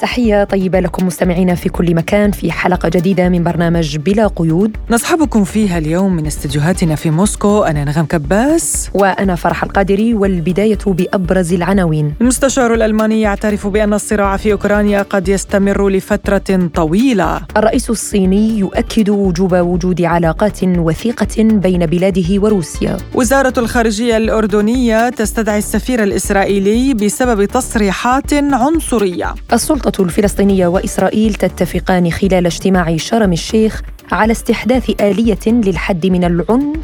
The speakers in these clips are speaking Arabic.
تحية طيبة لكم مستمعينا في كل مكان في حلقة جديدة من برنامج بلا قيود. نصحبكم فيها اليوم من استديوهاتنا في موسكو. أنا نغم كباس. وأنا فرح القادري والبداية بأبرز العناوين. المستشار الألماني يعترف بأن الصراع في أوكرانيا قد يستمر لفترة طويلة. الرئيس الصيني يؤكد وجوب وجود علاقات وثيقة بين بلاده وروسيا. وزارة الخارجية الأردنية تستدعي السفير الإسرائيلي بسبب تصريحات عنصرية. السلطة السلطة الفلسطينية وإسرائيل تتفقان خلال اجتماع شرم الشيخ على استحداث آلية للحد من العنف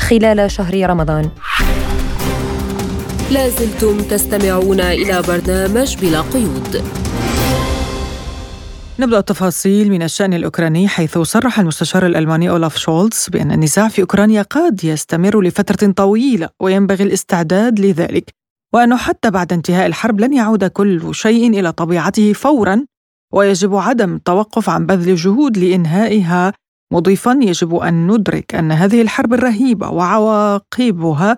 خلال شهر رمضان. لازلتم تستمعون إلى برنامج بلا قيود. نبدأ التفاصيل من الشأن الأوكراني حيث صرح المستشار الألماني أولاف شولتز بأن النزاع في أوكرانيا قد يستمر لفترة طويلة وينبغي الاستعداد لذلك وأنه حتى بعد انتهاء الحرب لن يعود كل شيء إلى طبيعته فورا ويجب عدم التوقف عن بذل جهود لإنهائها. مضيفا يجب أن ندرك أن هذه الحرب الرهيبة وعواقبها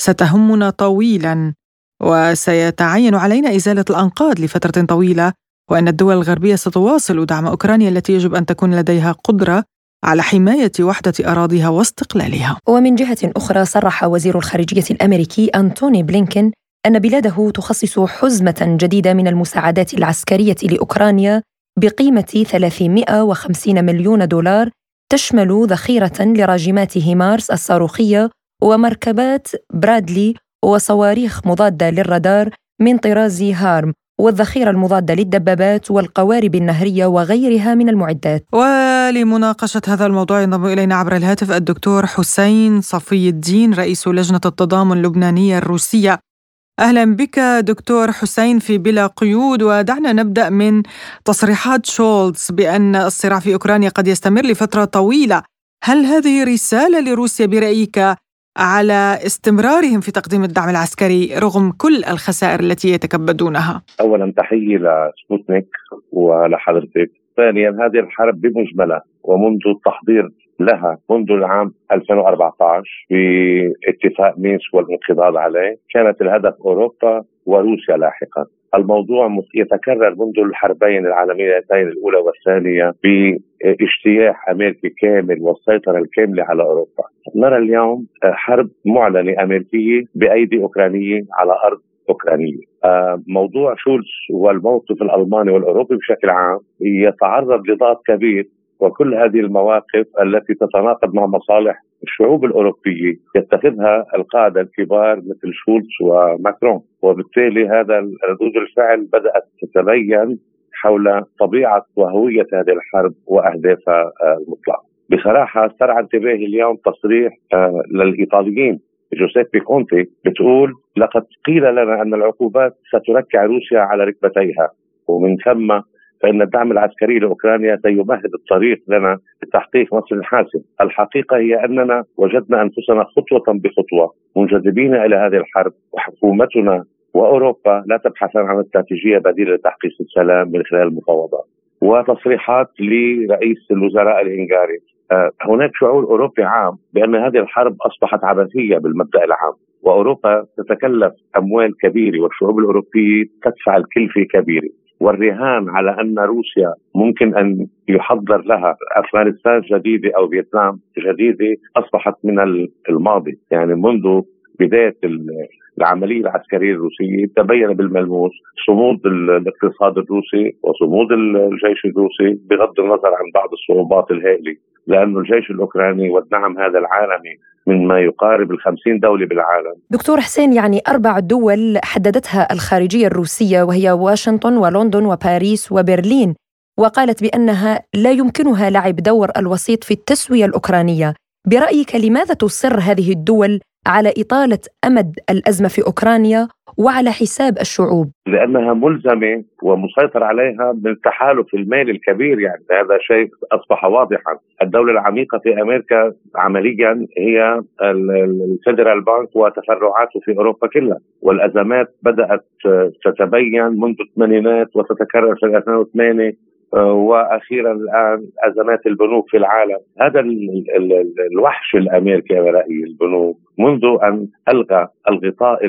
ستهمنا طويلا وسيتعين علينا إزالة الأنقاض لفترة طويلة وأن الدول الغربية ستواصل دعم أوكرانيا التي يجب أن تكون لديها قدرة على حماية وحدة أراضيها واستقلالها. ومن جهة أخرى صرح وزير الخارجية الأمريكي أنتوني بلينكين أن بلاده تخصص حزمة جديدة من المساعدات العسكرية لأوكرانيا بقيمة 350 مليون دولار تشمل ذخيرة لراجمات هيمارس الصاروخية ومركبات برادلي وصواريخ مضادة للرادار من طراز هارم والذخيرة المضادة للدبابات والقوارب النهرية وغيرها من المعدات. ولمناقشة هذا الموضوع ينضم إلينا عبر الهاتف الدكتور حسين صفي الدين رئيس لجنة التضامن اللبنانية الروسية. أهلا بك دكتور حسين في بلا قيود ودعنا نبدأ من تصريحات شولتز بأن الصراع في أوكرانيا قد يستمر لفترة طويلة. هل هذه رسالة لروسيا برأيك على استمرارهم في تقديم الدعم العسكري رغم كل الخسائر التي يتكبدونها؟ اولا تحية لسبوتنيك ولحضرتك ثانيا هذه الحرب بمجملها ومنذ التحضير لها منذ العام 2014 باتفاق مينسك والانقضاض عليه كانت الهدف أوروبا وروسيا لاحقا الموضوع يتكرر منذ الحربين العالميتين الأولى والثانية باجتياح أمريكي كامل والسيطرة الكاملة على أوروبا. نرى اليوم حرب معلنة أمريكية بأيدي أوكرانية على أرض أوكرانية. آه، موضوع شولز والموقف الألماني والأوروبي بشكل عام يتعرض لضغط كبير وكل هذه المواقف التي تتناقض مع مصالح الشعوب الأوروبية يتخذها القادة الكبار مثل شولتز وماكرون. وبالتالي هذا ردود الفعل بدأت تتبين حول طبيعة وهوية هذه الحرب وأهدافها المطلقه. بصراحة استرعى انتباهي اليوم تصريح آه، للإيطاليين. جوزيبي كونتي بتقول لقد قيل لنا أن العقوبات ستركع روسيا على ركبتيها. ومن ثم فإن الدعم العسكري لأوكرانيا سيمهد الطريق لنا لتحقيق نصر حاسم الحقيقة هي أننا وجدنا أنفسنا خطوة بخطوة منجذبين إلى هذه الحرب وحكومتنا وأوروبا لا تبحثان عن استراتيجية بديلة لتحقيق السلام من خلال المفاوضات. وتصريحات لرئيس الوزراء الهنغاري آه، هناك شعور أوروبي عام بأن هذه الحرب أصبحت عبثية بالمبدأ العام وأوروبا تتكلف أموال كبيرة والشعوب الأوروبية تدفع الكلفة كبيرة. والرهان على أن روسيا ممكن أن يحضر لها أفغانستان جديده أو فيتنام جديده أصبحت من الماضي. يعني منذ بداية العملية العسكرية الروسية تبين بالملموس صمود الاقتصاد الروسي وصمود الجيش الروسي بغض النظر عن بعض الصعوبات الهائلة. لأن الجيش الأوكراني والدعم هذا العالمي من ما يقارب الخمسين دولة بالعالم. دكتور حسين يعني أربع دول حددتها الخارجية الروسية وهي واشنطن ولندن وباريس وبرلين وقالت بأنها لا يمكنها لعب دور الوسيط في التسوية الأوكرانية. برأيك لماذا تصر هذه الدول على إطالة أمد الأزمة في أوكرانيا وعلى حساب الشعوب. لأنها ملزمة ومسيطر عليها بالتحالف المالي الكبير يعني. هذا شيء أصبح واضحا. الدولة العميقة في أمريكا عمليا هي الفيدرال بانك وتفرعاته في أوروبا كلها. والأزمات بدأت تتبين منذ الثمانينات وتتكرر في 2008 وأخيرا الآن أزمات البنوك في العالم. هذا الوحش الأمريكي على رايي البنوك. منذ أن ألغى الغطاء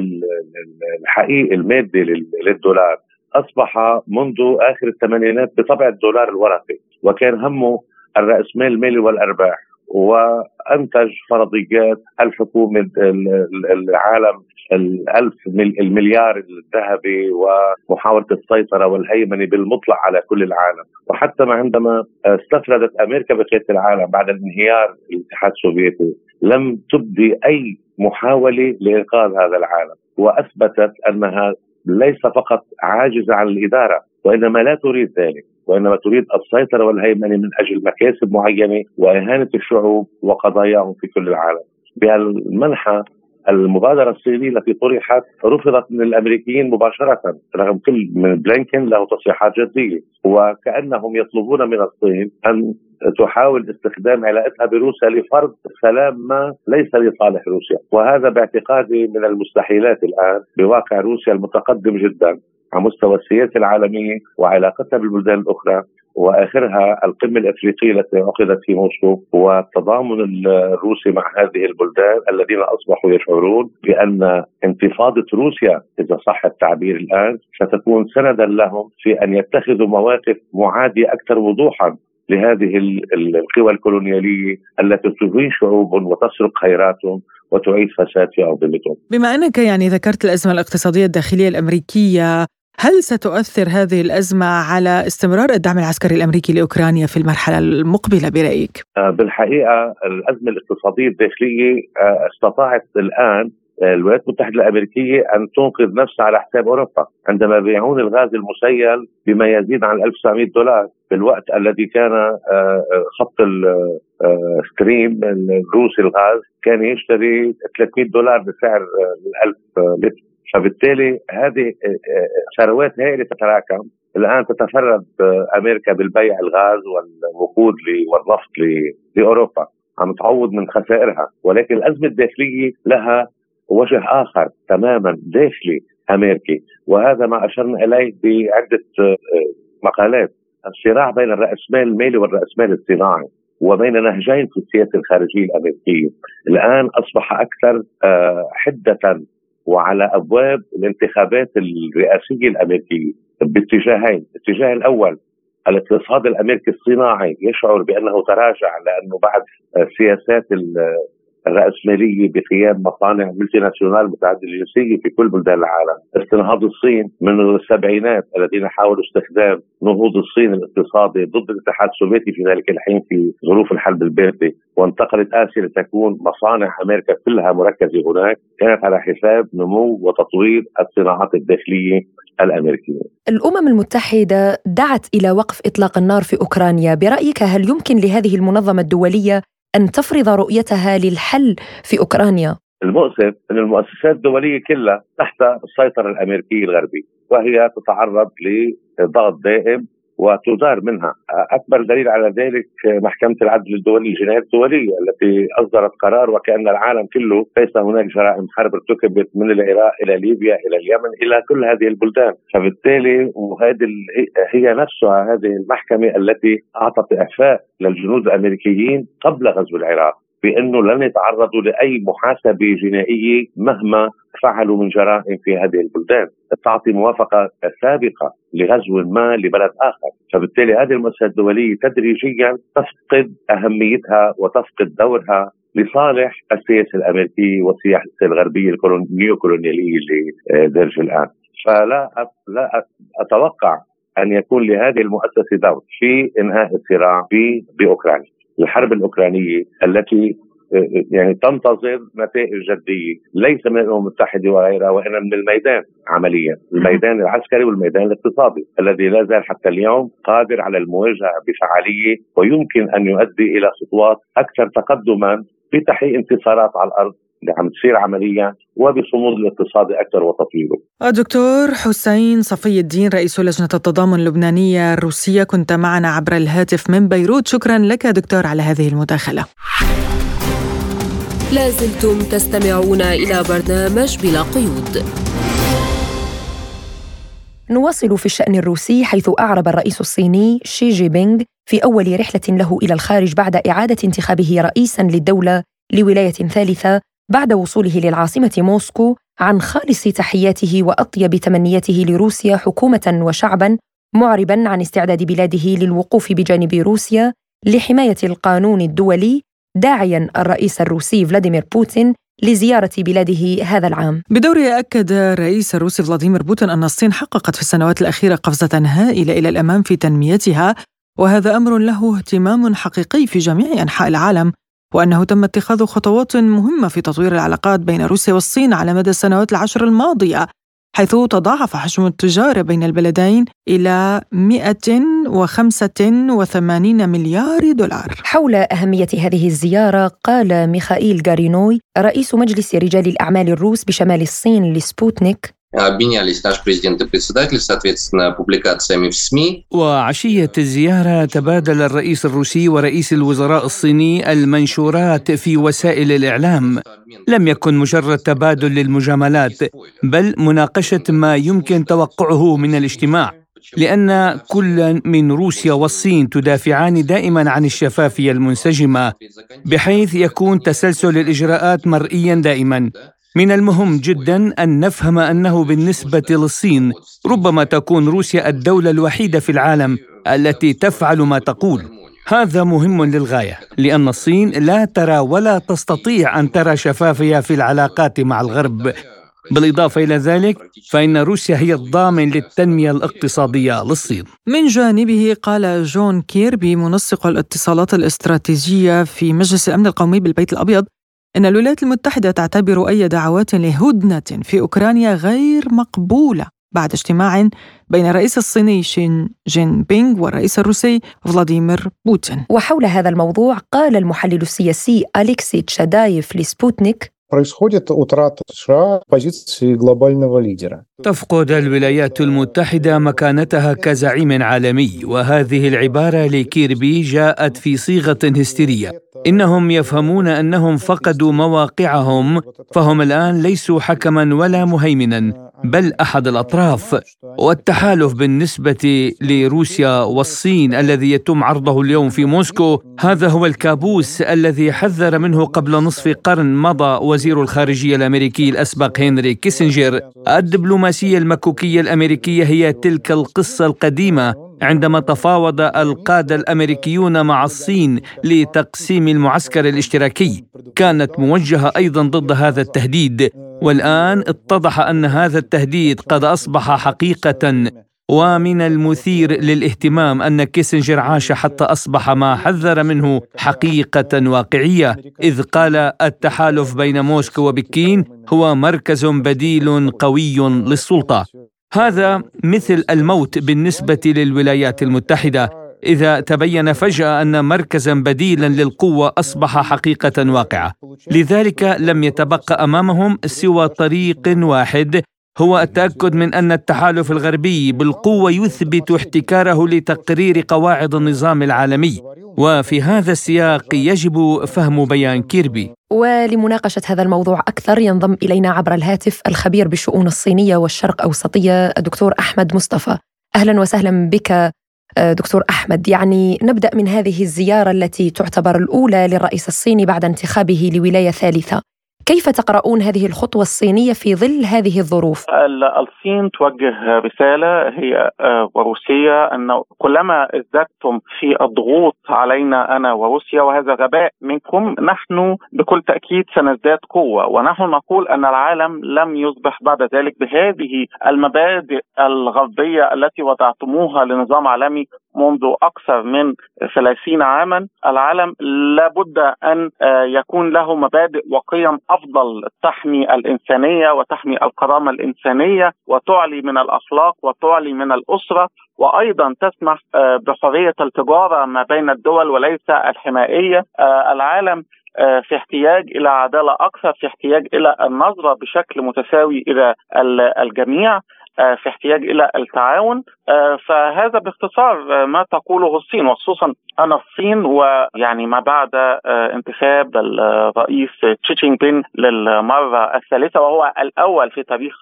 الحقيقي المادي للدولار أصبح منذ آخر الثمانينات بطبع الدولار الورقي وكان همه الراسمال المالي والأرباح. وأنتج فرضيات الحكومة العالم الألف المليار الذهبي ومحاولة السيطرة والهيمنة بالمطلق على كل العالم. وحتى ما عندما استفردت أمريكا بقيادة العالم بعد انهيار الاتحاد السوفيتي لم تبدي أي محاولة لإنقاذ هذا العالم. وأثبتت أنها ليس فقط عاجزة عن الإدارة وإنما لا تريد ذلك وإنما تريد السيطرة والهيمنة من أجل مكاسب معينة وإهانة الشعوب وقضاياهم في كل العالم. بهالمنحى المبادرة الصينية التي طرحت رفضت من الأمريكيين مباشرة رغم كل من بلينكن له تصريحات جدية. وكأنهم يطلبون من الصين أن تحاول استخدام علاقتها بروسيا لفرض سلام ما ليس لصالح روسيا. وهذا باعتقادي من المستحيلات الآن بواقع روسيا المتقدم جدا. على مستوى السياسة العالمية وعلاقتها بالبلدان الأخرى وآخرها القمة الأفريقية التي عقدت في موسكو والتضامن الروسي مع هذه البلدان الذين أصبحوا يشعرون بأن انتفاضة روسيا إذا صح التعبير الآن ستكون سندا لهم في أن يتخذوا مواقف معادية أكثر وضوحا لهذه القوى الكولونيالية التي تهين شعوب وتسرق خيراتهم وتعيد فساد في انظمتهم. بما أنك يعني ذكرت الأزمة الاقتصادية الداخلية الأمريكية هل ستؤثر هذه الأزمة على استمرار الدعم العسكري الأمريكي لأوكرانيا في المرحلة المقبلة برأيك؟ آه، بالحقيقة الأزمة الاقتصادية الداخلية آه، استطاعت الآن آه، الولايات المتحدة الأمريكية أن تنقذ نفسها على حساب أوروبا عندما يبيعون الغاز المسيل بما يزيد عن 1900 دولار في الوقت الذي كان خط الستريم الروسي الغاز كان يشتري 300 دولار بسعر 1000 لتر فبالتالي هذه آه، آه، ثروات هائله تتراكم الآن تتفرد آه، أمريكا بالبيع الغاز والوقود والنفط لأوروبا. عم تعوض من خسائرها. ولكن الأزمة الداخلية لها وجه آخر تماما داخلي أمريكي. وهذا ما أشرنا إليه بعدة مقالات. الصراع بين الراسمال المالي والراسمال الصناعي وبين نهجين في السياسة الخارجية الأمريكية. الآن أصبح أكثر حدة وعلى أبواب الانتخابات الرئاسية الأمريكية. باتجاهين، الاتجاه الأول الاقتصاد الأمريكي الصناعي يشعر بأنه تراجع لأنه بعد سياسات الرأسمالية بقيام مصانع ملتي ناسيونال متعددة الجنسية في كل بلدان العالم. استنهاض الصين من السبعينات الذين حاولوا استخدام نهوض الصين الاقتصادي ضد الاتحاد السوفيتي في ذلك الحين في ظروف الحرب الباردة. وانتقلت آسيا لتكون مصانع أمريكا كلها مركزة هناك. كانت على حساب نمو وتطوير الصناعات الداخلية الأمريكية. الأمم المتحدة دعت إلى وقف إطلاق النار في أوكرانيا. برأيك هل يمكن لهذه المنظمة الدولية أن تفرض رؤيتها للحل في أوكرانيا؟ المؤسف أن المؤسسات الدولية كلها تحت السيطرة الأمريكية الغربية وهي تتعرض لضغط دائم وتدار منها. أكبر دليل على ذلك محكمة العدل الدولي الجنايات الدوليه التي أصدرت قرار وكأن العالم كله ليس هناك جرائم حرب ارتكبت من العراق إلى ليبيا إلى اليمن إلى كل هذه البلدان. فبالتالي وهذه هي نفسها هذه المحكمة التي أعطت إعفاء للجنود الأمريكيين قبل غزو العراق. بأنه لن يتعرضوا لأي محاسبة جنائية مهما فعلوا من جرائم في هذه البلدان. تعطي موافقة سابقة لغزو ما لبلد آخر. فبالتالي هذه المؤسسة الدولية تدريجيا تفقد أهميتها وتفقد دورها لصالح السياسة الأمريكية والسياسة الغربية النيوكولونيالية اللي دارجة الآن. فلا لا أتوقع أن يكون لهذه المؤسسة دور في إنهاء الصراع في بأوكرانيا. الحرب الأوكرانية التي يعني تنتظر نتائج جدية ليس من الأمم المتحدة وغيرها وإنما من الميدان عمليا، الميدان العسكري والميدان الاقتصادي الذي لا زال حتى اليوم قادر على المواجهة بفعالية ويمكن أن يؤدي إلى خطوات أكثر تقدما في تحقيق انتصارات على الأرض عم تصير عمليا وبصمود الاقتصادي أكثر وتطويره. دكتور حسين صفي الدين رئيس لجنة التضامن اللبنانية الروسيه كنت معنا عبر الهاتف من بيروت، شكرا لك دكتور على هذه المداخلة. لازلتم تستمعون إلى برنامج بلا قيود نواصل في الشأن الروسي حيث أعرب الرئيس الصيني شي جي بينغ في أول رحلة له إلى الخارج بعد إعادة انتخابه رئيسا للدولة لولاية ثالثة بعد وصوله للعاصمة موسكو عن خالص تحياته وأطيب تمنياته لروسيا حكومة وشعبا معربا عن استعداد بلاده للوقوف بجانب روسيا لحماية القانون الدولي داعيا الرئيس الروسي فلاديمير بوتين لزيارة بلاده هذا العام. بدوره أكد الرئيس الروسي فلاديمير بوتين أن الصين حققت في السنوات الأخيرة قفزة هائلة إلى الأمام في تنميتها وهذا أمر له اهتمام حقيقي في جميع أنحاء العالم. وأنه تم اتخاذ خطوات مهمة في تطوير العلاقات بين روسيا والصين على مدى السنوات العشر الماضية حيث تضاعف حجم التجارة بين البلدين إلى 185 مليار دولار. حول أهمية هذه الزيارة قال ميخائيل غارينوي رئيس مجلس رجال الأعمال الروس بشمال الصين لسبوتنيك обменялись наш президент и председатель, соответственно, публикациями в СМИ. وعشية الزيارة تبادل الرئيس الروسي ورئيس الوزراء الصيني المنشورات في وسائل الإعلام لم يكن مجرد تبادل للمجاملات بل مناقشة ما يمكن توقعه من الاجتماع لأن كل من روسيا والصين تدافعان دائما عن الشفافية المنسجمة بحيث يكون تسلسل الإجراءات مرئيا دائما من المهم جدا أن نفهم أنه بالنسبة للصين ربما تكون روسيا الدولة الوحيدة في العالم التي تفعل ما تقول. هذا مهم للغاية لأن الصين لا ترى ولا تستطيع أن ترى شفافيه في العلاقات مع الغرب. بالإضافة إلى ذلك فإن روسيا هي الضامن للتنمية الاقتصادية للصين. من جانبه قال جون كيربي منسق الاتصالات الاستراتيجية في مجلس الأمن القومي بالبيت الأبيض إن الولايات المتحدة تعتبر أي دعوات لهدنة في أوكرانيا غير مقبولة بعد اجتماع بين الرئيس الصيني شين جين بينغ والرئيس الروسي فلاديمير بوتين. وحول هذا الموضوع قال المحلل السياسي أليكسي تشادايف لسبوتنيك происходит утрата США позиции глобального лидера. تفقد الولايات المتحدة مكانتها كزعيم عالمي وهذه العبارة لكيربي جاءت في صيغة هستيرية إنهم يفهمون أنهم فقدوا مواقعهم فهم الآن ليسوا حكما ولا مهيمنا بل أحد الأطراف والتحالف بالنسبة لروسيا والصين الذي يتم عرضه اليوم في موسكو. هذا هو الكابوس الذي حذر منه قبل نصف قرن مضى وزير الخارجية الأمريكي الأسبق هنري كيسنجر. الدبلوماسية المكوكية الأمريكية هي تلك القصة القديمة عندما تفاوض القادة الأمريكيون مع الصين لتقسيم المعسكر الاشتراكي. كانت موجهة أيضا ضد هذا التهديد. والآن اتضح أن هذا التهديد قد أصبح حقيقة ومن المثير للاهتمام أن كيسنجر عاش حتى أصبح ما حذر منه حقيقة واقعية إذ قال التحالف بين موسكو وبكين هو مركز بديل قوي للسلطة. هذا مثل الموت بالنسبة للولايات المتحدة. إذا تبين فجأة أن مركزا بديلا للقوة أصبح حقيقة واقعة. لذلك لم يتبقى أمامهم سوى طريق واحد هو التأكد من أن التحالف الغربي بالقوة يثبت احتكاره لتقرير قواعد النظام العالمي. وفي هذا السياق يجب فهم بيان كيربي. ولمناقشة هذا الموضوع أكثر ينضم إلينا عبر الهاتف الخبير بالشؤون الصينية والشرق أوسطية الدكتور أحمد مصطفى. أهلا وسهلا بك دكتور أحمد. يعني نبدأ من هذه الزيارة التي تعتبر الأولى للرئيس الصيني بعد انتخابه لولاية ثالثة. كيف تقرؤون هذه الخطوة الصينية في ظل هذه الظروف؟ الصين توجه رسالة هي آه، وروسية أن كلما ازددتم في الضغوط علينا أنا وروسيا وهذا غباء منكم نحن بكل تأكيد سنزداد قوة ونحن نقول أن العالم لم يصبح بعد ذلك بهذه المبادئ الغربية التي وضعتموها لنظام عالمي منذ أكثر من 30 عاما العالم لابد أن آه، يكون له مبادئ وقيم أفضل تحمي الإنسانية وتحمي الكرامة الإنسانية وتعلي من الأخلاق وتعلي من الأسرة وأيضا تسمح آه، بحرية التجارة ما بين الدول وليس الحمائيه آه، العالم في احتياج إلى عدالة أكثر في احتياج إلى النظرة بشكل متساوي إلى الجميع. في احتياج إلى التعاون. فهذا باختصار ما تقوله الصين وخصوصا أن الصين ويعني ما بعد انتخاب الرئيس تشي بين للمرة الثالثة وهو الأول في تاريخ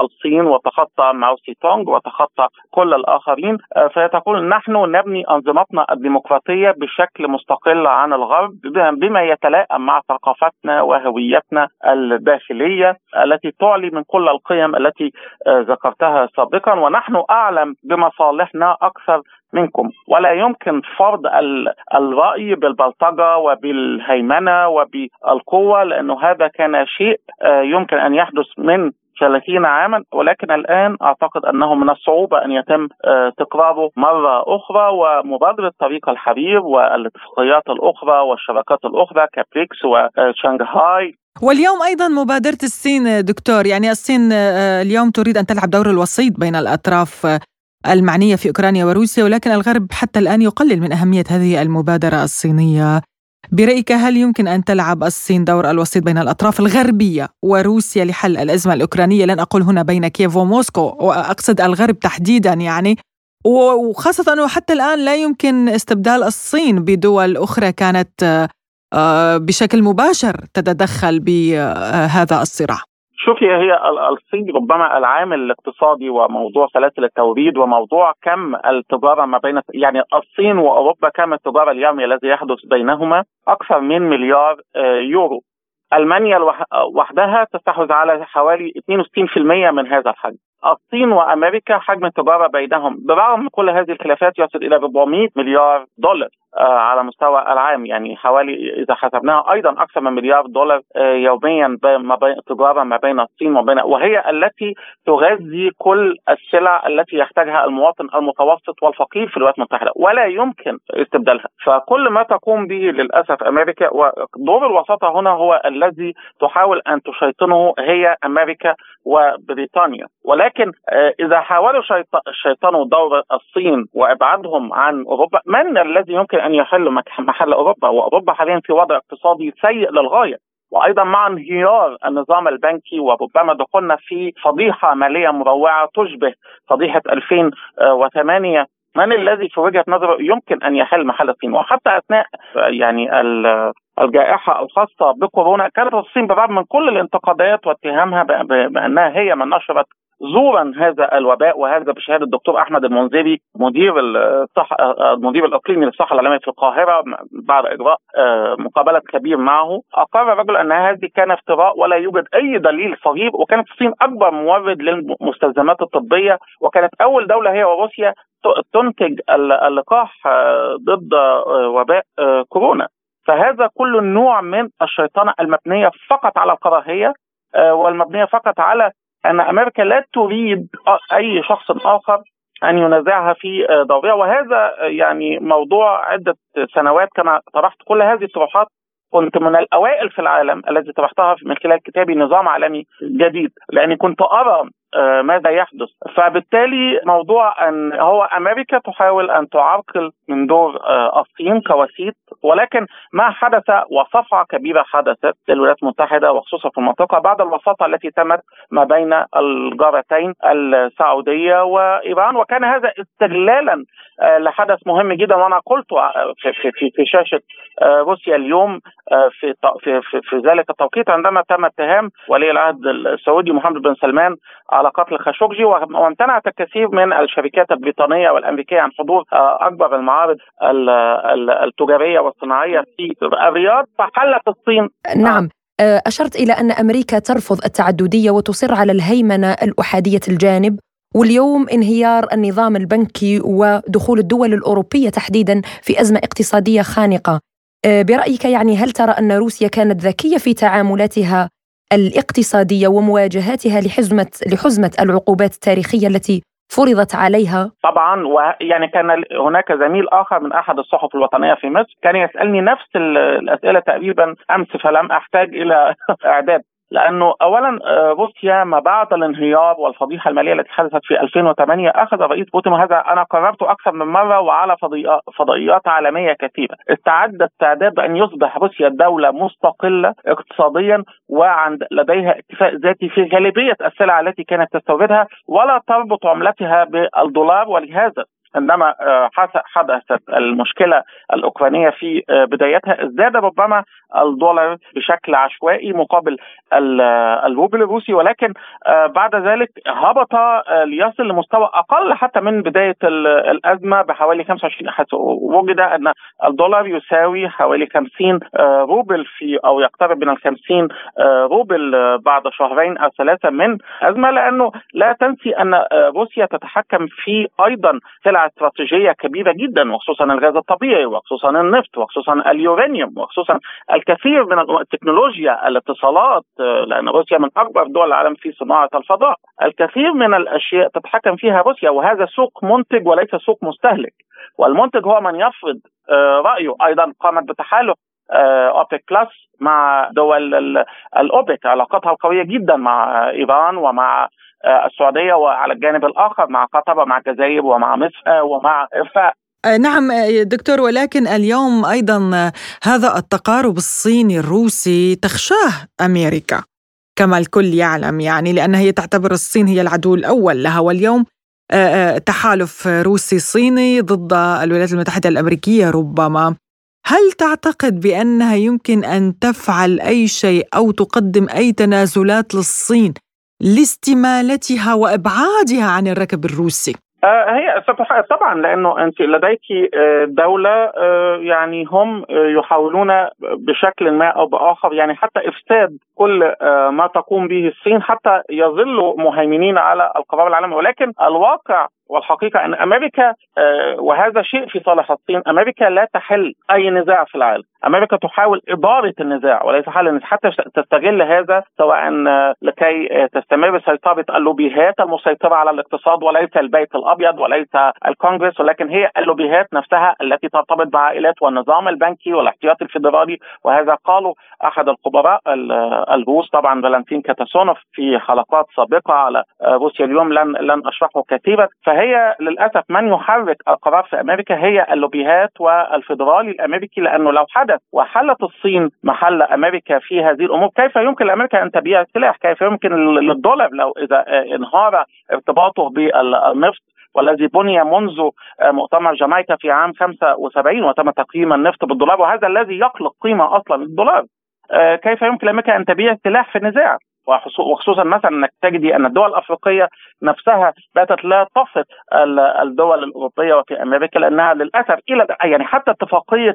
الصين وتخطى ماو سي تونغ وتخطى كل الآخرين. فهي تقول نحن نبني أنظمتنا الديمقراطية بشكل مستقل عن الغرب بما يتلائم مع ثقافتنا وهويتنا الداخلية التي تعلي من كل القيم التي ذكرتها سابقا. ونحن أعلم بمصالحنا أكثر منكم. ولا يمكن فرض الرأي بالبلطجة وبالهيمنة وبالقوة لأنه هذا كان شيء يمكن أن يحدث من 30 عاما. ولكن الآن أعتقد أنه من الصعوبة أن يتم تكراره مرة أخرى ومبادرة طريق الحرير والاتفاقيات الأخرى والشراكات الأخرى كبريكس وشنغهاي. واليوم أيضا مبادرة الصين دكتور يعني الصين اليوم تريد أن تلعب دور الوسيط بين الأطراف المعنية في أوكرانيا وروسيا ولكن الغرب حتى الآن يقلل من أهمية هذه المبادرة الصينية. برأيك هل يمكن أن تلعب الصين دور الوسيط بين الأطراف الغربية وروسيا لحل الأزمة الأوكرانية؟ لن أقول هنا بين كييف وموسكو وأقصد الغرب تحديدا يعني. وخاصة أنه حتى الآن لا يمكن استبدال الصين بدول أخرى كانت بشكل مباشر تتدخل بهذا الصراع. شوفي هي الصين ربما العامل الاقتصادي وموضوع سلاسل التوريد وموضوع كم التجارة ما بين يعني الصين وأوروبا كم التجارة اليومي الذي يحدث بينهما أكثر من مليار يورو. ألمانيا وحدها تستحوذ على حوالي 62% من هذا الحجم. الصين وأمريكا حجم التجارة بينهم برغم كل هذه الخلافات يصل إلى 400 مليار دولار على مستوى العام يعني حوالي إذا حسبناها أيضا أكثر من مليار دولار يوميا ما بين تجارة ما بين الصين وبين وهي التي تغذي كل السلع التي يحتاجها المواطن المتوسط والفقير في الولايات المتحدة ولا يمكن استبدالها. فكل ما تقوم به للأسف أمريكا ودور الوساطة هنا هو الذي تحاول أن تشيطنه هي أمريكا وبريطانيا. ولكن إذا حاولوا شيطنوا دور الصين وإبعادهم عن أوروبا من الذي يمكن أن يحل محل أوروبا وأوروبا حاليا في وضع اقتصادي سيء للغاية. وأيضا مع انهيار النظام البنكي وربما دخولنا في فضيحة مالية مروعة تشبه فضيحة 2008 من الذي في وجهة نظره يمكن أن يحل محل الصين؟ وحتى أثناء يعني الجائحة الخاصة بكورونا كانت الصين بالرغم من كل الانتقادات واتهامها بأنها هي من نشرت زورا هذا الوباء وهذا بشهادة الدكتور أحمد المنذري مدير الصح المدير الاقليمي للصحة العالمية في القاهرة بعد إجراء مقابلة كبير معه. أقر الرجل أن هذه كان افتراء ولا يوجد أي دليل صغير وكانت الصين أكبر مورد للمستلزمات الطبية وكانت أول دولة هي وروسيا تنتج اللقاح ضد وباء كورونا. فهذا كل نوع من الشيطنة المبنية فقط على الكراهية والمبنية فقط على أن أمريكا لا تريد أي شخص آخر أن ينازعها في دورها وهذا يعني موضوع عدة سنوات كما طرحت كل هذه الطروحات كنت من الأوائل في العالم الذي طرحتها من خلال كتابي نظام عالمي جديد لأني كنت أرى ماذا يحدث؟ فبالتالي موضوع أن هو أمريكا تحاول أن تعرقل من دور الصين كوسيط ولكن ما حدث وصفعه كبيره حدثت للولايات المتحدة وخصوصا في المنطقة بعد الوساطة التي تمت ما بين الجارتين السعودية وإيران. وكان هذا استغلالا لحدث مهم جدا وأنا قلت في, في, في شاشة روسيا اليوم في في في, في ذلك التوقيت عندما تم اتهام ولي العهد السعودي محمد بن سلمان على قتل خاشقجي وامتنعت الكثير من الشركات البريطانية والأمريكية عن حضور أكبر المعارض التجارية والصناعية في الرياض فحلت الصين. نعم. أشرت إلى أن أمريكا ترفض التعددية وتصر على الهيمنة الأحادية الجانب واليوم انهيار النظام البنكي ودخول الدول الأوروبية تحديدا في أزمة اقتصادية خانقة. برأيك يعني هل ترى أن روسيا كانت ذكية في تعاملاتها الاقتصادية ومواجهاتها لحزمة لحزمة العقوبات التاريخية التي فرضت عليها؟ طبعا ويعني كان هناك زميل آخر من أحد الصحف الوطنية في مصر كان يسألني نفس الأسئلة تقريبا أمس فلم أحتاج إلى إعداد. لأنه اولا آه، روسيا ما بعد الانهيار والفضيحة المالية التي حدثت في 2008 أخذ الرئيس بوتين وهذا أنا قررته أكثر من مرة وعلى فضائيات عالمية كثيرة. استعد استعداد بأن يصبح روسيا دولة مستقلة اقتصاديا وعند لديها اكتفاء ذاتي في غالبية السلع التي كانت تستوردها ولا تربط عملتها بالدولار ولهذا عندما آه، حدثت المشكلة الأوكرانية في آه، بدايتها ازداد ربما الدولار بشكل عشوائي مقابل الروبل الروسي ولكن آه، بعد ذلك هبط ليصل لمستوى أقل حتى من بداية الأزمة بحوالي 25 حيث وجد أن الدولار يساوي حوالي 50 روبل في أو يقترب من ال 50 روبل بعد شهرين أو ثلاثة من أزمة لأنه لا تنسي أن روسيا تتحكم في أيضا سلع استراتيجيه كبيرة جدا وخصوصا الغاز الطبيعي وخصوصا النفط وخصوصا اليورانيوم وخصوصا الكثير من التكنولوجيا الاتصالات لأن روسيا من أكبر دول العالم في صناعة الفضاء. الكثير من الأشياء تتحكم فيها روسيا وهذا سوق منتج وليس سوق مستهلك. والمنتج هو من يفرض آه، رأيه. أيضا قامت بتحالف آه، أوبك بلس مع دول الأوبك علاقتها القوية جدا مع إيران ومع آه، السعودية وعلى الجانب الآخر مع قطر ومع الجزائر ومع مصر آه، ومع ارفاق آه، نعم دكتور ولكن اليوم أيضا هذا التقارب الصيني الروسي تخشاه أمريكا كما الكل يعلم يعني لأن هي تعتبر الصين هي العدو الأول لها واليوم تحالف روسي صيني ضد الولايات المتحدة الأمريكية ربما. هل تعتقد بأنها يمكن أن تفعل أي شيء أو تقدم أي تنازلات للصين لاستمالتها وإبعادها عن الركب الروسي؟ آه، هي طبعا لأنه أنت لديك آه، دولة آه، يعني هم يحاولون بشكل ما أو بآخر يعني حتى إفساد كل ما تقوم به الصين حتى يظلوا مهيمنين على القرار العالمي. ولكن الواقع والحقيقة إن أمريكا وهذا شيء في صالح الصين أمريكا لا تحل أي نزاع في العالم. أمريكا تحاول إدارة النزاع وليس حل النزاع. حتى تستغل هذا سواء لكي تستمر سيطره اللوبيهات المسيطرة على الاقتصاد. وليس البيت الأبيض وليس الكونغرس ولكن هي اللوبيهات نفسها التي ترتبط بعائلات والنظام البنكي والاحتياطي الفيدرالي. وهذا قالوا أحد الخبراء الروس طبعا فالنتين كاتاسونوف في حلقات سابقة على روسيا اليوم لن لن أشرحه كثيرا. فهي للأسف من يحرك القرار في أمريكا هي اللوبيهات والفيدرالي الأمريكي لأنه لو حدث وحلت الصين محل أمريكا في هذه الأمور كيف يمكن لامريكا أن تبيع السلاح؟ كيف يمكن للدولار لو إذا انهار ارتباطه بالنفط؟ والذي بني منذ مؤتمر جامايكا في عام 75 وتم تقييم النفط بالدولار وهذا الذي يخلق قيمة أصلا للدولار. آه، كيف يمكن لامريكا أن تبيع سلاح في النزاع؟ وخصوصا مثلا أنك تجدي أن الدول الأفريقية نفسها باتت لا تصف الدول الأوروبية وفي أمريكا لأنها للأسف إلى يعني حتى اتفاقية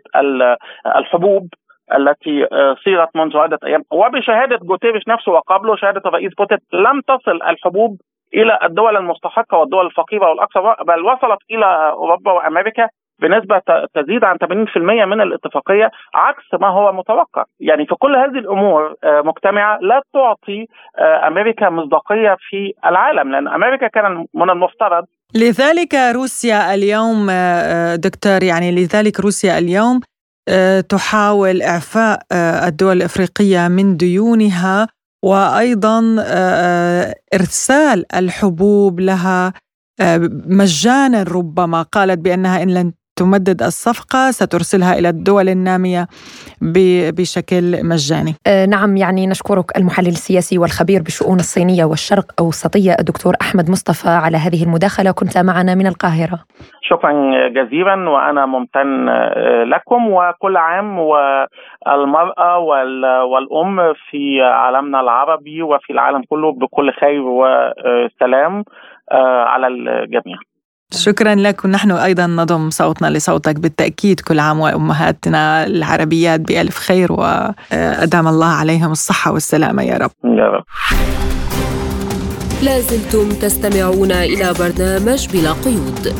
الحبوب التي آه، صيغت منذ عدة أيام وبشهادة جوتيريش نفسه وقبله شهادة الرئيس بوتين لم تصل الحبوب إلى الدول المستحقة والدول الفقيرة والاكثر بل وصلت إلى أوروبا وأمريكا بنسبة تزيد عن 80% من الاتفاقية عكس ما هو متوقع. يعني في كل هذه الأمور آه، مجتمعة لا تعطي آه، أمريكا مصداقية في العالم لأن أمريكا كان من المفترض. لذلك روسيا اليوم آه، دكتور يعني لذلك روسيا اليوم تحاول إعفاء الدول الإفريقية من ديونها وأيضا إرسال الحبوب لها مجانا ربما. قالت بأنها إن لن تمدد الصفقة سترسلها إلى الدول النامية بشكل مجاني. أه نعم يعني نشكرك المحلل السياسي والخبير بالشؤون الصينية والشرق أوسطية الدكتور أحمد مصطفى على هذه المداخلة. كنت معنا من القاهرة. شكرا جزيلا وأنا ممتن آه، لكم وكل عام والمرأة والأم في عالمنا العربي وفي العالم كله بكل خير وسلام آه، على الجميع. شكرا لك ونحن أيضا نضم صوتنا لصوتك بالتأكيد. كل عام وأمهاتنا العربيات بألف خير وأدام الله عليهم الصحة والسلامة يا رب. يا رب. لازلتم تستمعون إلى برنامج بلا قيود.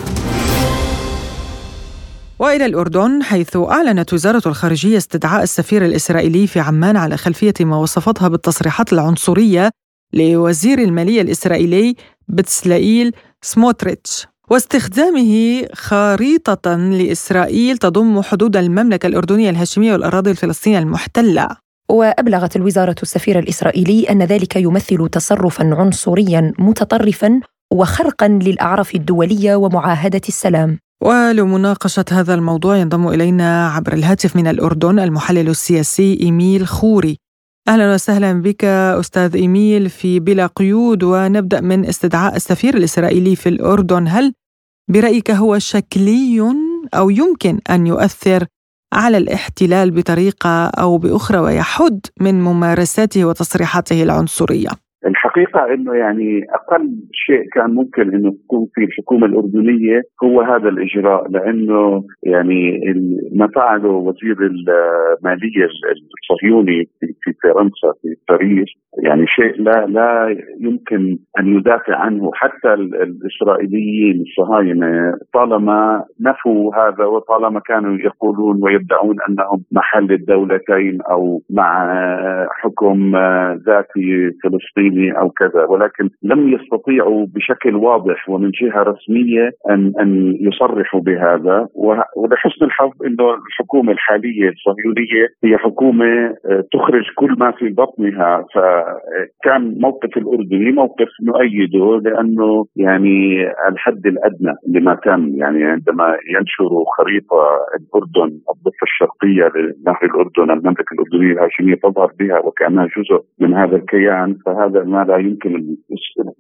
وإلى الأردن حيث أعلنت وزارة الخارجية استدعاء السفير الإسرائيلي في عمان على خلفية ما وصفتها بالتصريحات العنصرية لوزير المالية الإسرائيلي بتسلائيل سموتريتش. واستخدامه خريطة لإسرائيل تضم حدود المملكة الأردنية الهاشمية والأراضي الفلسطينية المحتلة. وأبلغت الوزارة السفير الإسرائيلي أن ذلك يمثل تصرفا عنصريا متطرفا وخرقا للأعراف الدولية ومعاهدة السلام. ولمناقشة هذا الموضوع ينضم إلينا عبر الهاتف من الأردن المحلل السياسي إيميل خوري. أهلا وسهلا بك أستاذ إيميل في بلا قيود ونبدأ من استدعاء السفير الإسرائيلي في الأردن هل برأيك هو شكلي أو يمكن أن يؤثر على الاحتلال بطريقة أو بأخرى ويحد من ممارساته وتصريحاته العنصرية؟ الحقيقة أنه يعني أقل شيء كان ممكن أنه تكون في الحكومة الأردنية هو هذا الإجراء لأنه يعني ما فعله وزير المالية الصهيوني في فرنسا في باريس يعني شيء لا لا يمكن أن يدافع عنه. حتى الإسرائيليين الصهاينة طالما نفوا هذا وطالما كانوا يقولون ويدعون أنهم محل الدولتين أو مع حكم ذاتي فلسطيني فلسطيني أو كذا ولكن لم يستطيعوا بشكل واضح ومن جهة رسمية ان أن يصرحوا بهذا. ولحسن الحظ إنه الحكومة الحالية الصهيونية هي حكومة آه، تخرج كل ما في بطنها. فكان موقف الأردني موقف نؤيده لأنه يعني الحد الأدنى لما تم يعني عندما ينشروا خريطة الأردن الضفة الشرقية لنهر الأردن المملكة الأردنية الهاشمية تظهر بها وكأنها جزء من هذا الكيان. فهذا ما لا يمكن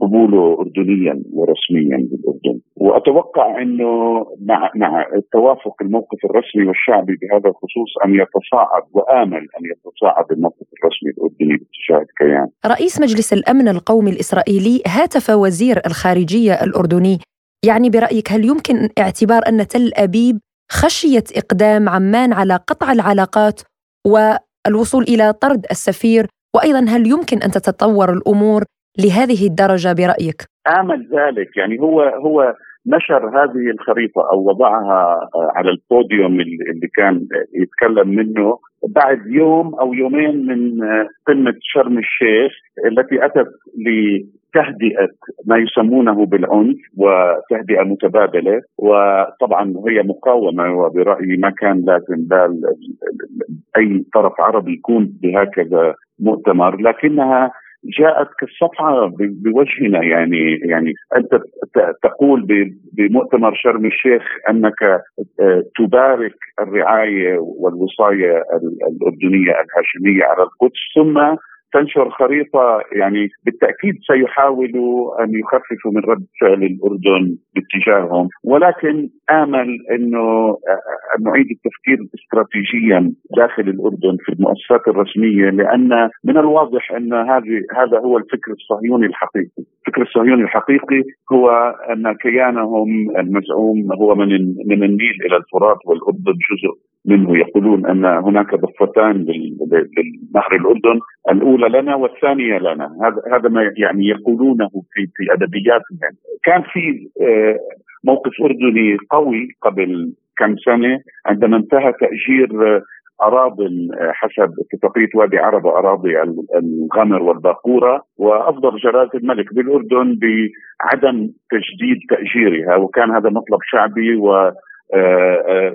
قبوله اردنيا ورسميا بالأردن وأتوقع إنه مع مع التوافق الموقف الرسمي والشعبي بهذا الخصوص أن يتصاعد وآمل أن يتصاعد الموقف الرسمي الأردني باتجاه الكيان. رئيس مجلس الأمن القومي الإسرائيلي هاتف وزير الخارجية الأردني يعني برأيك هل يمكن اعتبار أن تل أبيب خشية إقدام عمان على قطع العلاقات والوصول إلى طرد السفير وأيضا هل يمكن أن تتطور الأمور لهذه الدرجة برأيك؟ آمل ذلك يعني هو هو نشر هذه الخريطة أو وضعها على البوديوم اللي كان يتكلم منه بعد يوم أو يومين من قمة شرم الشيخ التي أتت لتهدئه ما يسمونه بالعنف وتهدئة متبادلة. وطبعا هي مقاومة وبرأيي ما كان لازم أي طرف عربي يكون بهكذا مؤتمر لكنها جاءت كالصفعة بوجهنا. يعني يعني أنت تقول بمؤتمر شرم الشيخ أنك آه، تبارك الرعاية والوصاية الأردنية الهاشمية على القدس ثم تنشر خريطة يعني بالتأكيد سيحاولوا أن يخففوا من رد فعل الأردن باتجاههم. ولكن آمل أنه أن نعيد التفكير استراتيجيا داخل الأردن في المؤسسات الرسمية لأن من الواضح أن هذه هذا هو الفكر الصهيوني الحقيقي. الفكر الصهيوني الحقيقي هو أن كيانهم المزعوم هو من من النيل إلى الفرات والأردن جزء منه يقولون أن هناك ضفتان لنهر الأردن الأولى لنا والثانية لنا. هذا هذا ما يعني يقولونه في في ادبياتهم كان في آه، موقف أردني قوي قبل كم سنة عندما انتهى تأجير آه، أراضي حسب اتفاقيه وادي عرب وأراضي الغمر والباقورة وأصدر جلاله الملك بالأردن بعدم تجديد تأجيرها. وكان هذا مطلب شعبي و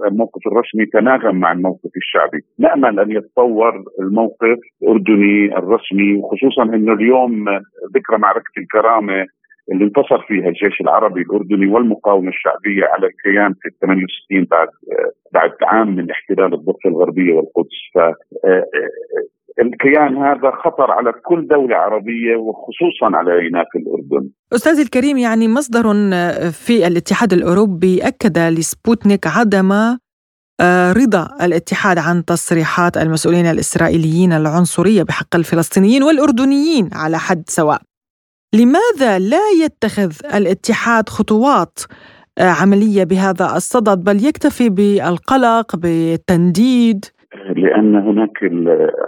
الموقف الرسمي تناغم مع الموقف الشعبي. نأمل أن يتطور الموقف الأردني الرسمي وخصوصا أنه اليوم ذكرى معركة الكرامة اللي انتصر فيها الجيش العربي الأردني والمقاومة الشعبية على الكيان في 68 بعد بعد عام من احتلال الضفة الغربية والقدس. ف آه، الكيان هذا خطر على كل دولة عربية وخصوصا علينا في الأردن. أستاذ الكريم يعني مصدر في الاتحاد الأوروبي أكد لسبوتنيك عدم آه، رضا الاتحاد عن تصريحات المسؤولين الإسرائيليين العنصرية بحق الفلسطينيين والأردنيين على حد سواء. لماذا لا يتخذ الاتحاد خطوات آه، عملية بهذا الصدد بل يكتفي بالقلق بالتنديد؟ لأن هناك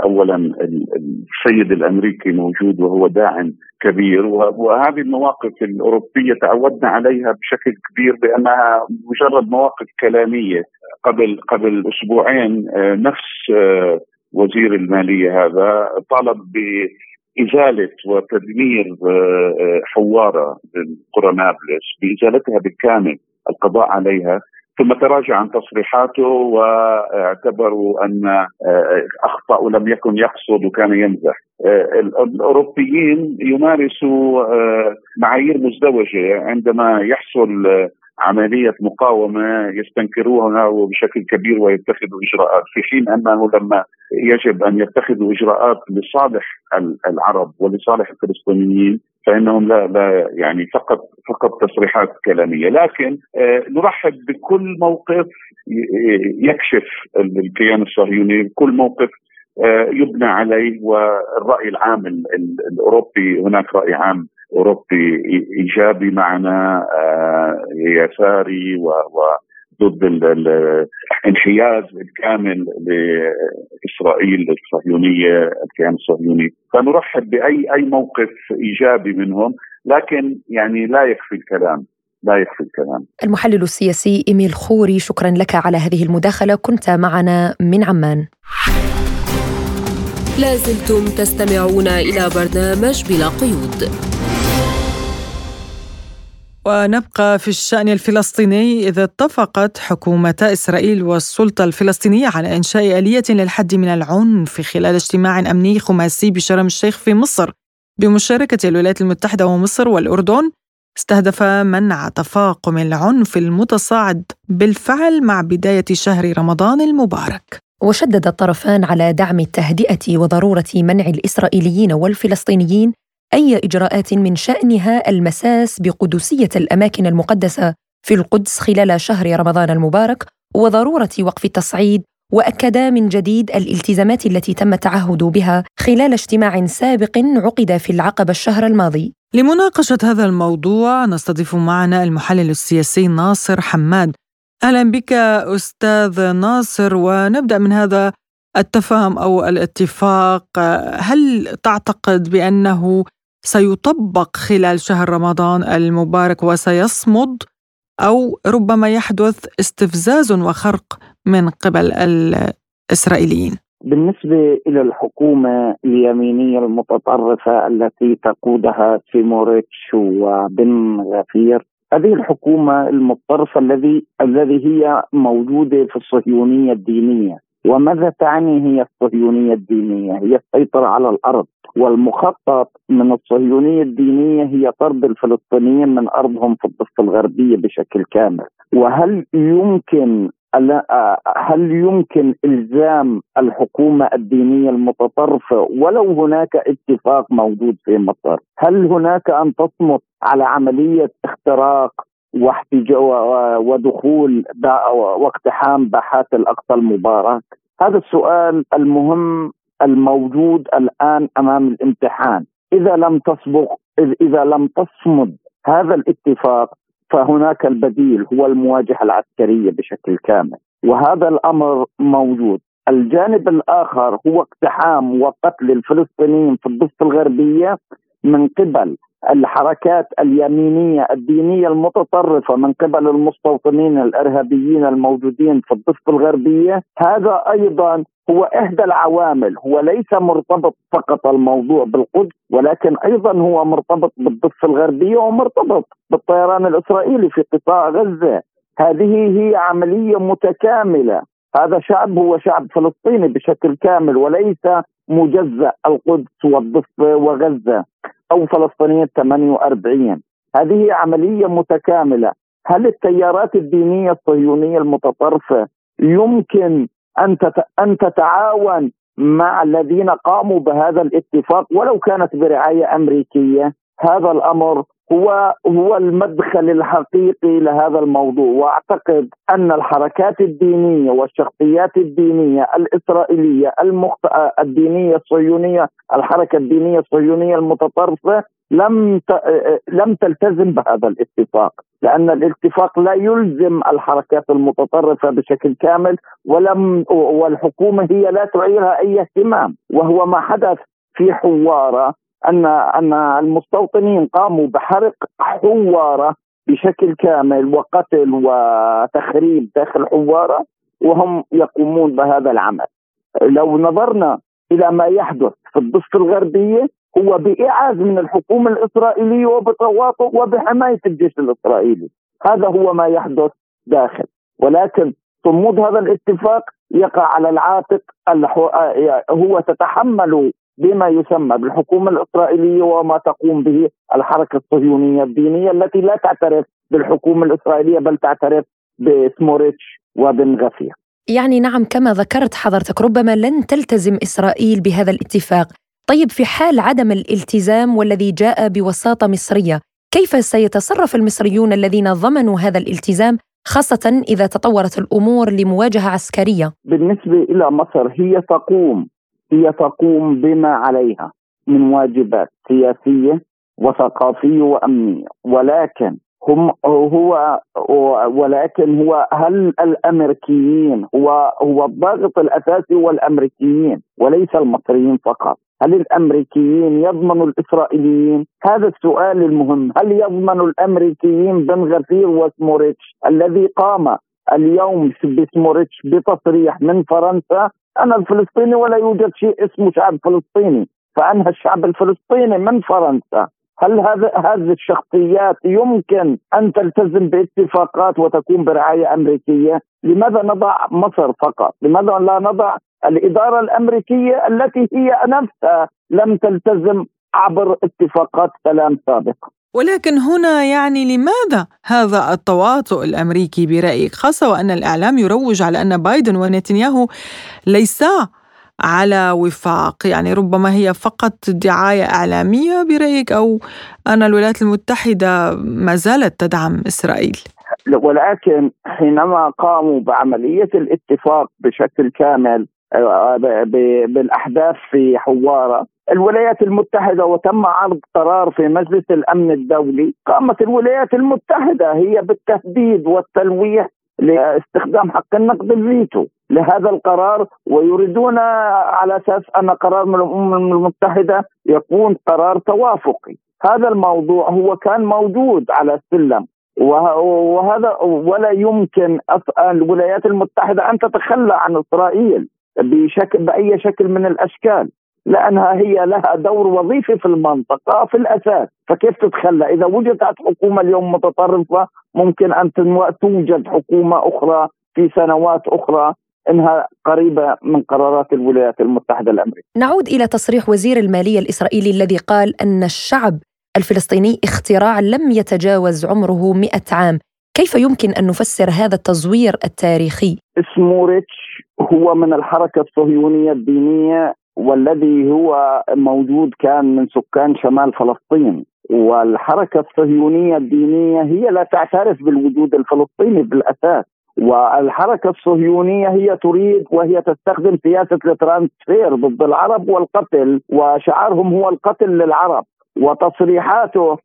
اولا السيد الأمريكي موجود وهو داعم كبير وهذه المواقف الأوروبية تعودنا عليها بشكل كبير بأنها مجرد مواقف كلامية. قبل قبل أسبوعين آه، نفس آه، وزير المالية هذا طالب بإزالة وتدمير آه، حوارة قرى نابلس بإزالتها بالكامل القضاء عليها. ثم تراجع عن تصريحاته واعتبروا أن آه، أخطأ ولم يكن يقصد وكان يمزح آه، الأوروبيين يمارسوا آه، معايير مزدوجة عندما يحصل عملية مقاومة يستنكروها بشكل كبير ويتخذوا إجراءات. في حين أنه لما يجب أن يتخذوا إجراءات لصالح العرب ولصالح الفلسطينيين فإنهم لا لا يعني فقط فقط تصريحات كلامية، لكن آه نرحب بكل موقف يكشف الكيان الصهيوني، كل موقف آه يبنى عليه والرأي العام الأوروبي هناك رأي عام أوروبي إيجابي معنا آه يساري و ضد الانحياز الكامل لإسرائيل الصهيونية الكيان الصهيوني. فنرحب بأي أي موقف إيجابي منهم لكن يعني لا يكفي الكلام لا يكفي الكلام. المحلل السياسي إيميل خوري شكرا لك على هذه المداخلة. كنت معنا من عمان. لازلتم تستمعون إلى برنامج بلا قيود. ونبقى في الشأن الفلسطيني إذا اتفقت حكومتا إسرائيل والسلطة الفلسطينية على إنشاء آلية للحد من العنف خلال اجتماع أمني خماسي بشرم الشيخ في مصر بمشاركة الولايات المتحدة ومصر والأردن. استهدف منع تفاقم العنف المتصاعد بالفعل مع بداية شهر رمضان المبارك. وشدد الطرفان على دعم التهدئة وضرورة منع الإسرائيليين والفلسطينيين أي إجراءات من شأنها المساس بقدسية الأماكن المقدسة في القدس خلال شهر رمضان المبارك وضرورة وقف التصعيد واكدا من جديد الالتزامات التي تم التعهد بها خلال اجتماع سابق عقد في العقبة الشهر الماضي. لمناقشة هذا الموضوع نستضيف معنا المحلل السياسي ناصر حماد. أهلا بك أستاذ ناصر ونبدأ من هذا التفاهم أو الاتفاق هل تعتقد بأنه سيطبق خلال شهر رمضان المبارك وسيصمد أو ربما يحدث استفزاز وخرق من قبل الإسرائيليين. بالنسبة إلى الحكومة اليمينية المتطرفة التي تقودها سيموريتش وبن غفير هذه الحكومة المتطرفة الذي الذي هي موجودة في الصهيونية الدينية. وماذا تعني هي الصهيونية الدينية؟ هي السيطرة على الأرض والمخطط من الصهيونية الدينية هي طرد الفلسطينيين من أرضهم في الضفة الغربية بشكل كامل وهل يمكن هل يمكن إلزام الحكومة الدينية المتطرفة ولو هناك اتفاق موجود في مصر؟ هل هناك أن تصمت على عملية اختراق ودخول واقتحام باحات الأقصى المبارك؟ هذا السؤال المهم الموجود الآن أمام الامتحان، إذا لم تسبق إذا لم تصمد هذا الاتفاق فهناك البديل هو المواجهة العسكرية بشكل كامل، وهذا الأمر موجود. الجانب الآخر هو اقتحام وقتل الفلسطينيين في الضفة الغربية من قبل الحركات اليمينية الدينية المتطرفة من قبل المستوطنين الإرهابيين الموجودين في الضفة الغربية هذا أيضا هو إحدى العوامل. هو ليس مرتبط فقط الموضوع بالقدس ولكن أيضا هو مرتبط بالضفة الغربية ومرتبط بالطيران الإسرائيلي في قطاع غزة. هذه هي عملية متكاملة. هذا شعب هو شعب فلسطيني بشكل كامل وليس مجزأ القدس والضفة وغزة. أو فلسطينية 48 هذه عملية متكاملة. هل التيارات الدينية الصهيونية المتطرفة يمكن أن أن تتعاون مع الذين قاموا بهذا الاتفاق ولو كانت برعاية أمريكية؟ هذا الأمر هو هو المدخل الحقيقي لهذا الموضوع وأعتقد أن الحركات الدينية والشخصيات الدينية الإسرائيلية المخت... الدينية الصهيونية الحركة الدينية الصهيونية المتطرفة لم. لم تلتزم بهذا الاتفاق لأن الاتفاق لا يلزم الحركات المتطرفة بشكل كامل ولم والحكومة هي لا تعيرها أي اهتمام وهو ما حدث في حوارة أن أن المستوطنين قاموا بحرق حواره بشكل كامل وقتل وتخريب داخل حواره وهم يقومون بهذا العمل. لو نظرنا إلى ما يحدث في الضفة الغربية هو بإعاز من الحكومة الإسرائيلية وبتواطؤ وبحماية الجيش الإسرائيلي. هذا هو ما يحدث داخل. ولكن صمود هذا الاتفاق يقع على العاتق هو تتحمل بما يسمى بالحكومة الإسرائيلية وما تقوم به الحركة الصهيونية الدينية التي لا تعترف بالحكومة الإسرائيلية بل تعترف بسموريتش وبن غفير. يعني نعم كما ذكرت حضرتك ربما لن تلتزم إسرائيل بهذا الاتفاق. طيب في حال عدم الالتزام والذي جاء بوساطة مصرية، كيف سيتصرف المصريون الذين ضمنوا هذا الالتزام خاصة إذا تطورت الأمور لمواجهة عسكرية بالنسبة إلى مصر هي تقوم هي تقوم بما عليها من واجبات سياسية وثقافية وأمنية. ولكن هم هو ولكن هو هل الأمريكيين هو هو الضاغط الأساسي هو الامريكيين وليس المصريين فقط. هل الأمريكيين يضمنوا الإسرائيليين؟ هذا السؤال المهم، هل يضمن الأمريكيين بن غفير وسموريتش الذي قام اليوم بسموريتش بتصريح من فرنسا أنا الفلسطيني ولا يوجد شيء اسمه شعب فلسطيني فأنهى الشعب الفلسطيني من فرنسا هل هذا هذه الشخصيات يمكن أن تلتزم باتفاقات وتكون برعاية أمريكية؟ لماذا نضع مصر فقط؟ لماذا لا نضع الإدارة الأمريكية التي هي نفسها لم تلتزم عبر اتفاقات سلام سابقه؟ ولكن هنا يعني لماذا هذا التواطؤ الأمريكي برايك خاصة وأن الإعلام يروج على أن بايدن ونتنياهو ليسا على وفاق؟ يعني ربما هي فقط دعاية إعلامية برأيك أو أن الولايات المتحدة ما زالت تدعم إسرائيل؟ ولكن حينما قاموا بعملية الاتفاق بشكل كامل آه، بالأحداث في حوارة الولايات المتحدة وتم عرض قرار في مجلس الأمن الدولي. قامت الولايات المتحدة هي بالتهديد والتلويح لاستخدام حق النقد الفيتو لهذا القرار ويريدون على أساس أن قرار من الأمم المتحدة يكون قرار توافقي. هذا الموضوع هو كان موجود على السلم. وهذا ولا يمكن الولايات المتحدة أن تتخلى عن إسرائيل بشكل بأي شكل من الأشكال. لأنها هي لها دور وظيفي في المنطقة في الأساس فكيف تتخلى إذا وجدت حكومة اليوم متطرفة ممكن أن توجد حكومة أخرى في سنوات أخرى إنها قريبة من قرارات الولايات المتحدة الأمريكية. نعود إلى تصريح وزير المالية الإسرائيلي الذي قال أن الشعب الفلسطيني اختراع لم يتجاوز عمره 100 عام، كيف يمكن أن نفسر هذا التزوير التاريخي؟ سموريتش هو من الحركة الصهيونية الدينية والذي هو موجود كان من سكان شمال فلسطين. والحركة الصهيونية الدينية هي لا تعترف بالوجود الفلسطيني بالأساس. والحركة الصهيونية هي تريد وهي تستخدم سياسة الترانسفير ضد العرب والقتل وشعارهم هو القتل للعرب. وتصريحاته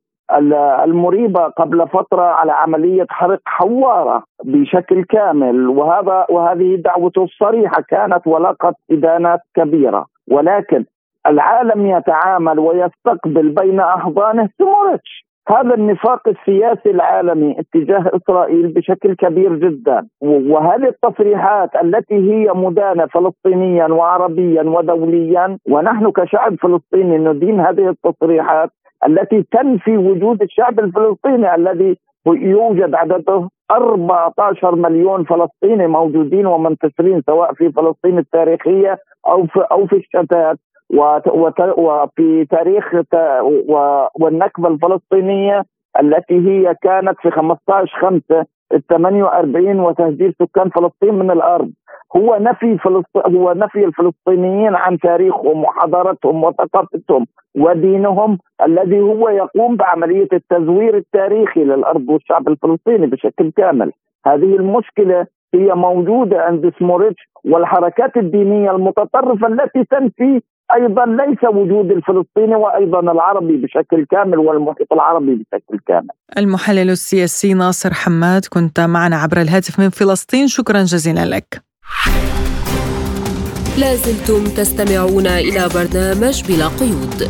المريبة قبل فترة على عملية حرق حوارة بشكل كامل. وهذا وهذه دعوته الصريحة كانت ولقت إدانات كبيرة. ولكن العالم يتعامل ويستقبل بين أحضانه سمورتش هذا النفاق السياسي العالمي اتجاه إسرائيل بشكل كبير جدا. وهذه التصريحات التي هي مدانة فلسطينيا وعربيا ودوليا ونحن كشعب فلسطيني ندين هذه التصريحات التي تنفي وجود الشعب الفلسطيني الذي يوجد عدده 14 مليون فلسطيني موجودين ومنتشرين سواء في فلسطين التاريخية أو في أو في الشتات. وفي تاريخ والنكبة الفلسطينية التي هي كانت في 15 5 ال 48 وتهجير سكان فلسطين من الأرض. هو نفي هو نفي الفلسطينيين عن تاريخهم وحضارتهم وثقافتهم ودينهم الذي هو يقوم بعملية التزوير التاريخي للأرض والشعب الفلسطيني بشكل كامل هذه المشكلة هي موجودة عند سموريتش والحركات الدينية المتطرفة التي تنفي أيضا ليس وجود الفلسطيني وأيضا العربي بشكل كامل والمحيط العربي بشكل كامل. المحلل السياسي ناصر حماد كنت معنا عبر الهاتف من فلسطين شكرا جزيلا لك. لازلتم تستمعون إلى برنامج بلا قيود.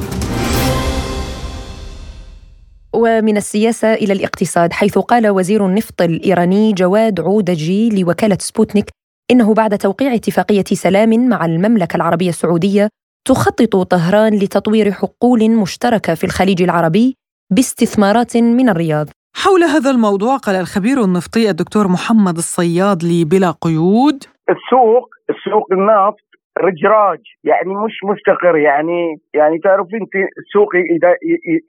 ومن السياسة إلى الاقتصاد حيث قال وزير النفط الإيراني جواد عودجي لوكالة سبوتنيك إنه بعد توقيع اتفاقية سلام مع المملكة العربية السعودية تخطط طهران لتطوير حقول مشتركة في الخليج العربي باستثمارات من الرياض حول هذا الموضوع قال الخبير النفطي الدكتور محمد الصيادلي بلا قيود. السوق السوق النفط رجراج يعني مش مستقر يعني يعني تعرفين في السوق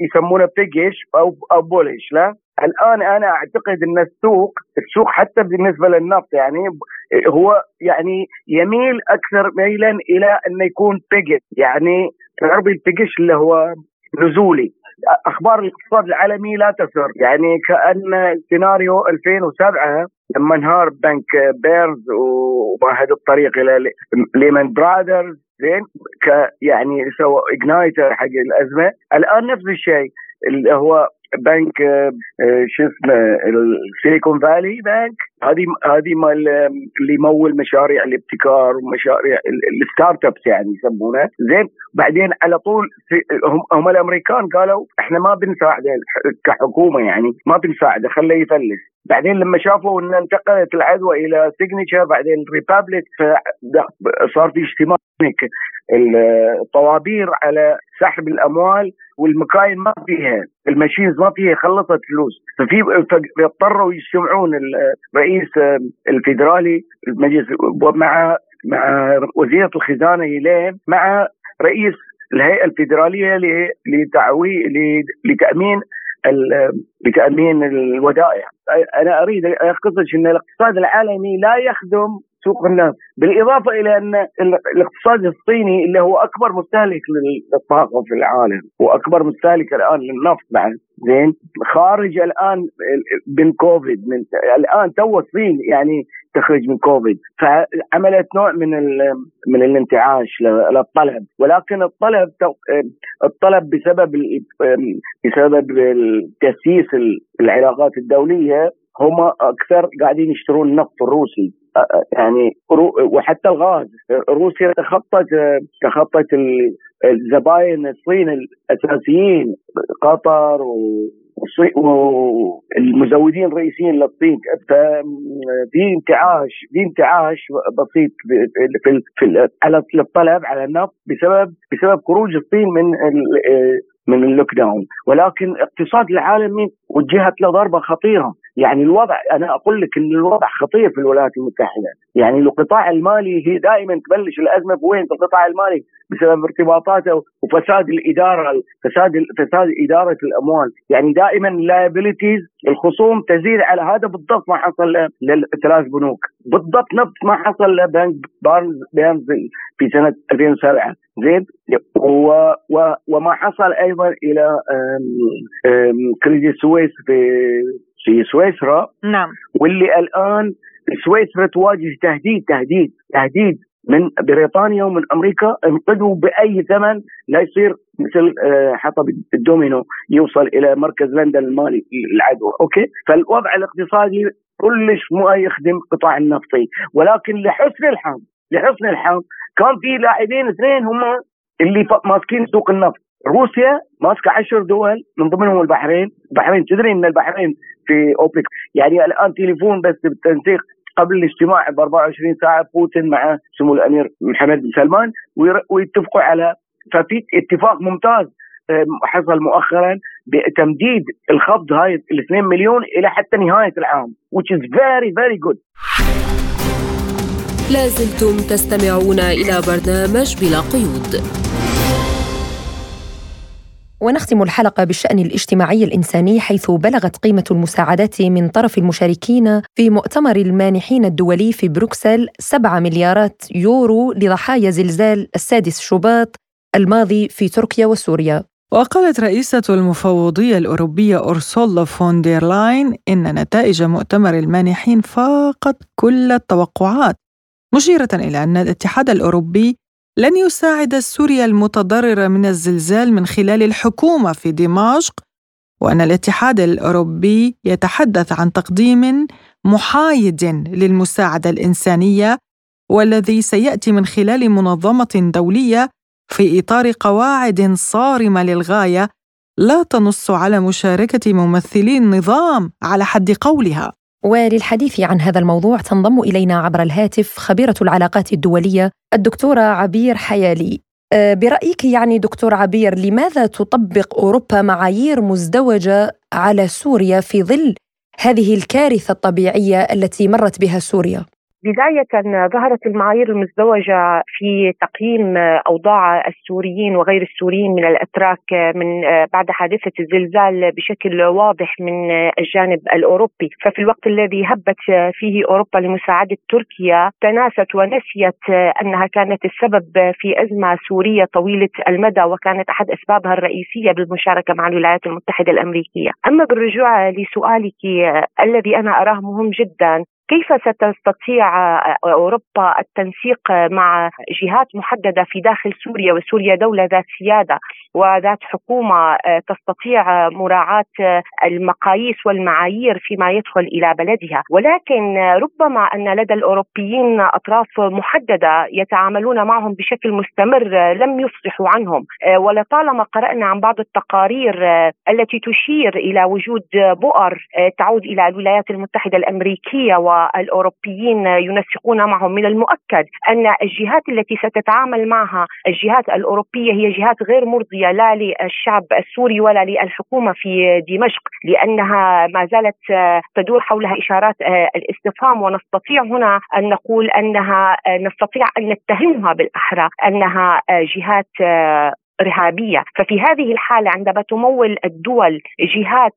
يسمونه بيجش أو أو بولش لا؟ الآن أنا أعتقد إن السوق السوق حتى بالنسبة للنفط يعني هو يعني يميل أكثر ميلا إلى انه يكون بيجت يعني تعرفي ال bearish اللي هو نزولي. أخبار الاقتصاد العالمي لا تسر. يعني كأن سيناريو 2007 لما انهار بنك بيرز ومهد الطريق إلى ليمان برادرز زين يعني سوى igniter حق الأزمة. الآن نفس الشيء اللي هو بنك آه، شو اسمه ال Silicon Valley Bank. هذه هذه مال اللي يمول مشاريع الابتكار ومشاريع ال startups يعني يسمونه. زين بعدين على طول هم, هم الأمريكان قالوا إحنا ما بنساعده كحكومة يعني ما بنساعده خليه يفلس. بعدين لما شافوا ان انتقلت العدوى إلى Signature بعدين Republic صار في اجتماع الطوابير على سحب الأموال والمكاين ما فيها. الماشينز ما فيها خلصت فلوس ففي اضطروا يجتمعون الرئيس الفيدرالي المجلس مع مع وزيرة الخزانة هيلين مع رئيس الهيئة الفيدرالية لتعوي لتأمين لتأمين الودائع. أنا أريد اقصد إن الاقتصاد العالمي لا يخدم سوق النفط بالإضافة إلى أن الاقتصاد الصيني اللي هو أكبر مستهلك للطاقة في العالم وأكبر مستهلك الآن للنفط بعد زين؟ خارج الآن من كوفيد من الآن تو الصين يعني تخرج من كوفيد فعملت نوع من من الانتعاش للطلب. ولكن الطلب الطلب بسبب بسبب تاسيس العلاقات الدولية هم أكثر قاعدين يشترون النفط الروسي. يعني وحتى الغاز. روسيا تخطت تخطت الزباين الصين الأساسيين قطر والمزودين الرئيسيين للصين. ففي انتعاش في انتعاش بسيط في, في على الطلب على النفط بسبب بسبب خروج الصين من من ال lockdown ولكن الاقتصاد العالمي وجهت له ضربة خطيرة. يعني الوضع أنا أقول لك إن الوضع خطير في الولايات المتحدة. يعني القطاع المالي هي دائما تبلش الأزمة بوين في القطاع المالي؟ بسبب ارتباطاته وفساد الإدارة فساد فساد إدارة الأموال. يعني دائما ال liabilities الخصوم تزيد على هذا بالضبط ما حصل للثلاث بنوك. بالضبط نفس ما حصل لبنك بير ستيرنز في سنة 2007 زين؟ و و وما حصل أيضا إلى كريدي سويس في في سويسرا نعم. واللي الآن سويسرا تواجه تهديد تهديد تهديد من بريطانيا ومن أمريكا انقذوا بأي ثمن لا يصير مثل آه، قطع الدومينو يوصل إلى مركز لندن المالي العدوى okay؟ فالوضع الاقتصادي كلش ما يخدم القطاع النفطي ولكن لحسن الحظ لحسن الحظ كان في لاعبين اثنين هم اللي ماسكين سوق النفط. روسيا ماسكة عشر دول من ضمنهم البحرين، البحرين تدري إن البحرين في أوبك يعني الآن تليفون بس بالتنسيق قبل الاجتماع ب 24 ساعة بوتين مع سمو الأمير محمد بن سلمان ويتفقوا على ففي اتفاق ممتاز حصل مؤخرا بتمديد الخفض هاي ال 2 مليون إلى حتى نهاية العام which is very very good. لازلتم تستمعون إلى برنامج بلا قيود. ونختم الحلقة بالشأن الاجتماعي الإنساني حيث بلغت قيمة المساعدات من طرف المشاركين في مؤتمر المانحين الدولي في بروكسل 7 مليارات يورو لضحايا زلزال السادس شباط الماضي في تركيا وسوريا. وقالت رئيسة المفوضية الأوروبية أورسولا فون دير لاين إن نتائج مؤتمر المانحين فاقت كل التوقعات مشيرة إلى أن الاتحاد الأوروبي لن يساعد سوريا المتضررة من الزلزال من خلال الحكومة في دمشق وأن الاتحاد الأوروبي يتحدث عن تقديم محايد للمساعدة الإنسانية والذي سيأتي من خلال منظمة دولية في إطار قواعد صارمة للغاية لا تنص على مشاركة ممثلي النظام على حد قولها. وللحديث عن هذا الموضوع تنضم إلينا عبر الهاتف خبيرة العلاقات الدولية الدكتورة عبير حيالي. آه، برأيك يعني دكتور عبير لماذا تطبق أوروبا معايير مزدوجة على سوريا في ظل هذه الكارثة الطبيعية التي مرت بها سوريا؟ بداية ظهرت المعايير المزدوجة في تقييم أوضاع السوريين وغير السوريين من الأتراك من بعد حادثة الزلزال بشكل واضح من الجانب الأوروبي. ففي الوقت الذي هبت فيه أوروبا لمساعدة تركيا تناست ونسيت أنها كانت السبب في أزمة سورية طويلة المدى وكانت أحد أسبابها الرئيسية بالمشاركة مع الولايات المتحدة الأمريكية. أما بالرجوع لسؤالك الذي أنا أراه مهم جدا كيف ستستطيع أوروبا التنسيق مع جهات محددة في داخل سوريا وسوريا دولة ذات سيادة وذات حكومة تستطيع مراعاة المقاييس والمعايير فيما يدخل إلى بلدها؟ ولكن ربما أن لدى الأوروبيين أطراف محددة يتعاملون معهم بشكل مستمر لم يفصحوا عنهم. ولطالما قرأنا عن بعض التقارير التي تشير إلى وجود بؤر تعود إلى الولايات المتحدة الأمريكية و الأوروبيين ينسقون معهم من المؤكد أن الجهات التي ستتعامل معها الجهات الأوروبية هي جهات غير مرضية لا للشعب السوري ولا للحكومة في دمشق لأنها ما زالت تدور حولها إشارات الاستفهام. ونستطيع هنا أن نقول أنها نستطيع أن نتهمها بالأحرى أنها جهات إرهابية ففي هذه الحالة عندما تمول الدول جهات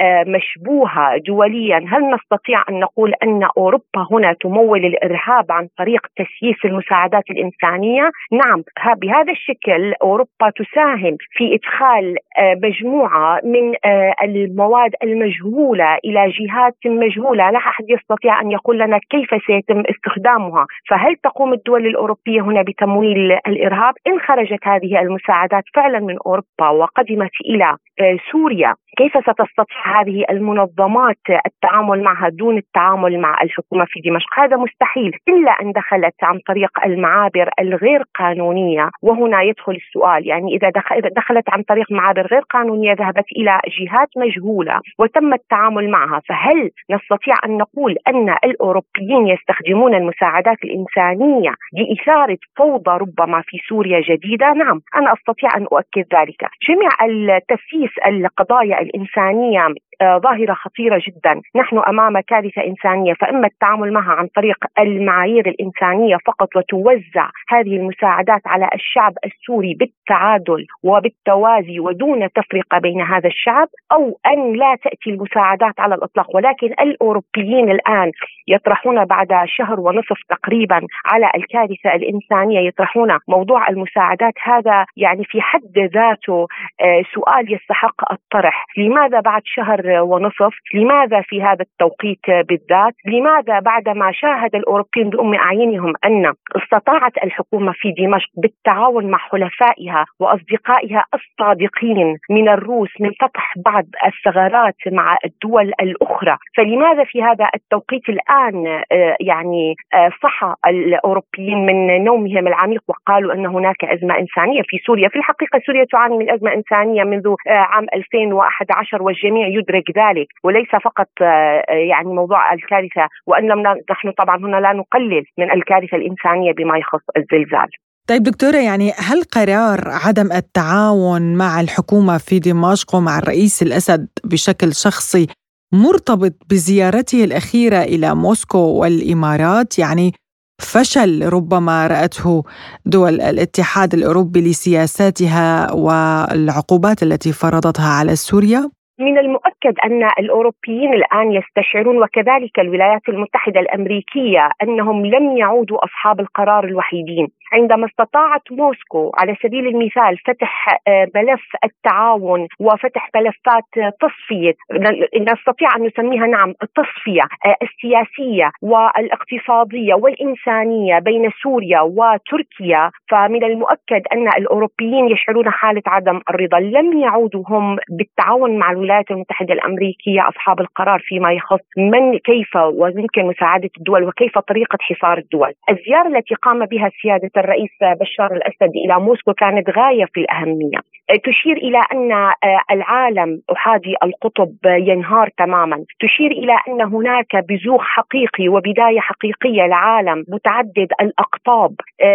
آه، مشبوهة دوليا هل نستطيع أن نقول أن أوروبا هنا تمول الإرهاب عن طريق تسييس المساعدات الإنسانية؟ نعم بهذا الشكل أوروبا تساهم في إدخال آه، مجموعة من آه، المواد المجهولة إلى جهات مجهولة. لا أحد يستطيع أن يقول لنا كيف سيتم استخدامها. فهل تقوم الدول الأوروبية هنا بتمويل الإرهاب؟ إن خرجت هذه المساعدات مساعدات فعلا من أوروبا وقدمت إلى آه، سوريا. كيف ستستطيع هذه المنظمات التعامل معها دون التعامل مع الحكومة في دمشق؟ هذا مستحيل إلا أن دخلت عن طريق المعابر الغير قانونية وهنا يدخل السؤال يعني إذا دخلت عن طريق معابر غير قانونية ذهبت إلى جهات مجهولة وتم التعامل معها فهل نستطيع أن نقول أن الأوروبيين يستخدمون المساعدات الإنسانية لإثارة فوضى ربما في سوريا جديدة؟ نعم أنا أستطيع أن أؤكد ذلك. جميع التسييس القضايا الإنسانية آه، ظاهرة خطيرة جدا، نحن أمام كارثة إنسانية فإما التعامل معها عن طريق المعايير الإنسانية فقط وتوزع هذه المساعدات على الشعب السوري بالتعادل وبالتوازي ودون تفرقة بين هذا الشعب أو أن لا تأتي المساعدات على الإطلاق. ولكن الأوروبيين الآن يطرحون بعد شهر ونصف تقريبا على الكارثة الإنسانية يطرحون موضوع المساعدات. هذا يعني في حد ذاته آه، سؤال يستحق الطرح، لماذا بعد شهر ونصف؟ لماذا في هذا التوقيت بالذات؟ لماذا بعدما شاهد الأوروبيين بأم أعينهم أن استطاعت الحكومة في دمشق بالتعاون مع حلفائها وأصدقائها الصادقين من الروس من فتح بعض الثغرات مع الدول الأخرى فلماذا في هذا التوقيت الآن آه، يعني آه، صحى الأوروبيين من نومهم العميق وقالوا أن هناك أزمة إنسانية في سوريا؟ في الحقيقة سوريا تعاني من أزمة إنسانية منذ آه، عام 2001 11 والجميع يدرك ذلك وليس فقط آه، آه، يعني موضوع الكارثة وإن لم نحن طبعا هنا لا نقلل من الكارثة الإنسانية بما يخص الزلزال. طيب دكتورة يعني هل قرار عدم التعاون مع الحكومة في دمشق ومع الرئيس الأسد بشكل شخصي مرتبط بزيارته الأخيرة إلى موسكو والإمارات يعني فشل ربما رأته دول الاتحاد الأوروبي لسياساتها والعقوبات التي فرضتها على سوريا؟ من المؤكد أن الأوروبيين الآن يستشعرون وكذلك الولايات المتحدة الأمريكية أنهم لم يعودوا أصحاب القرار الوحيدين، عندما استطاعت موسكو على سبيل المثال فتح آه، ملف التعاون وفتح ملفات تصفية نستطيع أن نسميها نعم التصفية آه، السياسية والاقتصادية والإنسانية بين سوريا وتركيا. فمن المؤكد أن الأوروبيين يشعرون حالة عدم الرضا، لم يعودوا هم بالتعاون مع الولايات الولايات المتحدة الأمريكية أصحاب القرار فيما يخص من كيف ويمكن مساعدة الدول وكيف طريقة حصار الدول. الزيارة التي قام بها سيادة الرئيس بشار الأسد إلى موسكو كانت غاية في الأهمية. تشير إلى أن العالم أحادي القطب ينهار تماما، تشير إلى أن هناك بزوغ حقيقي وبداية حقيقية لعالم متعدد الأقطاب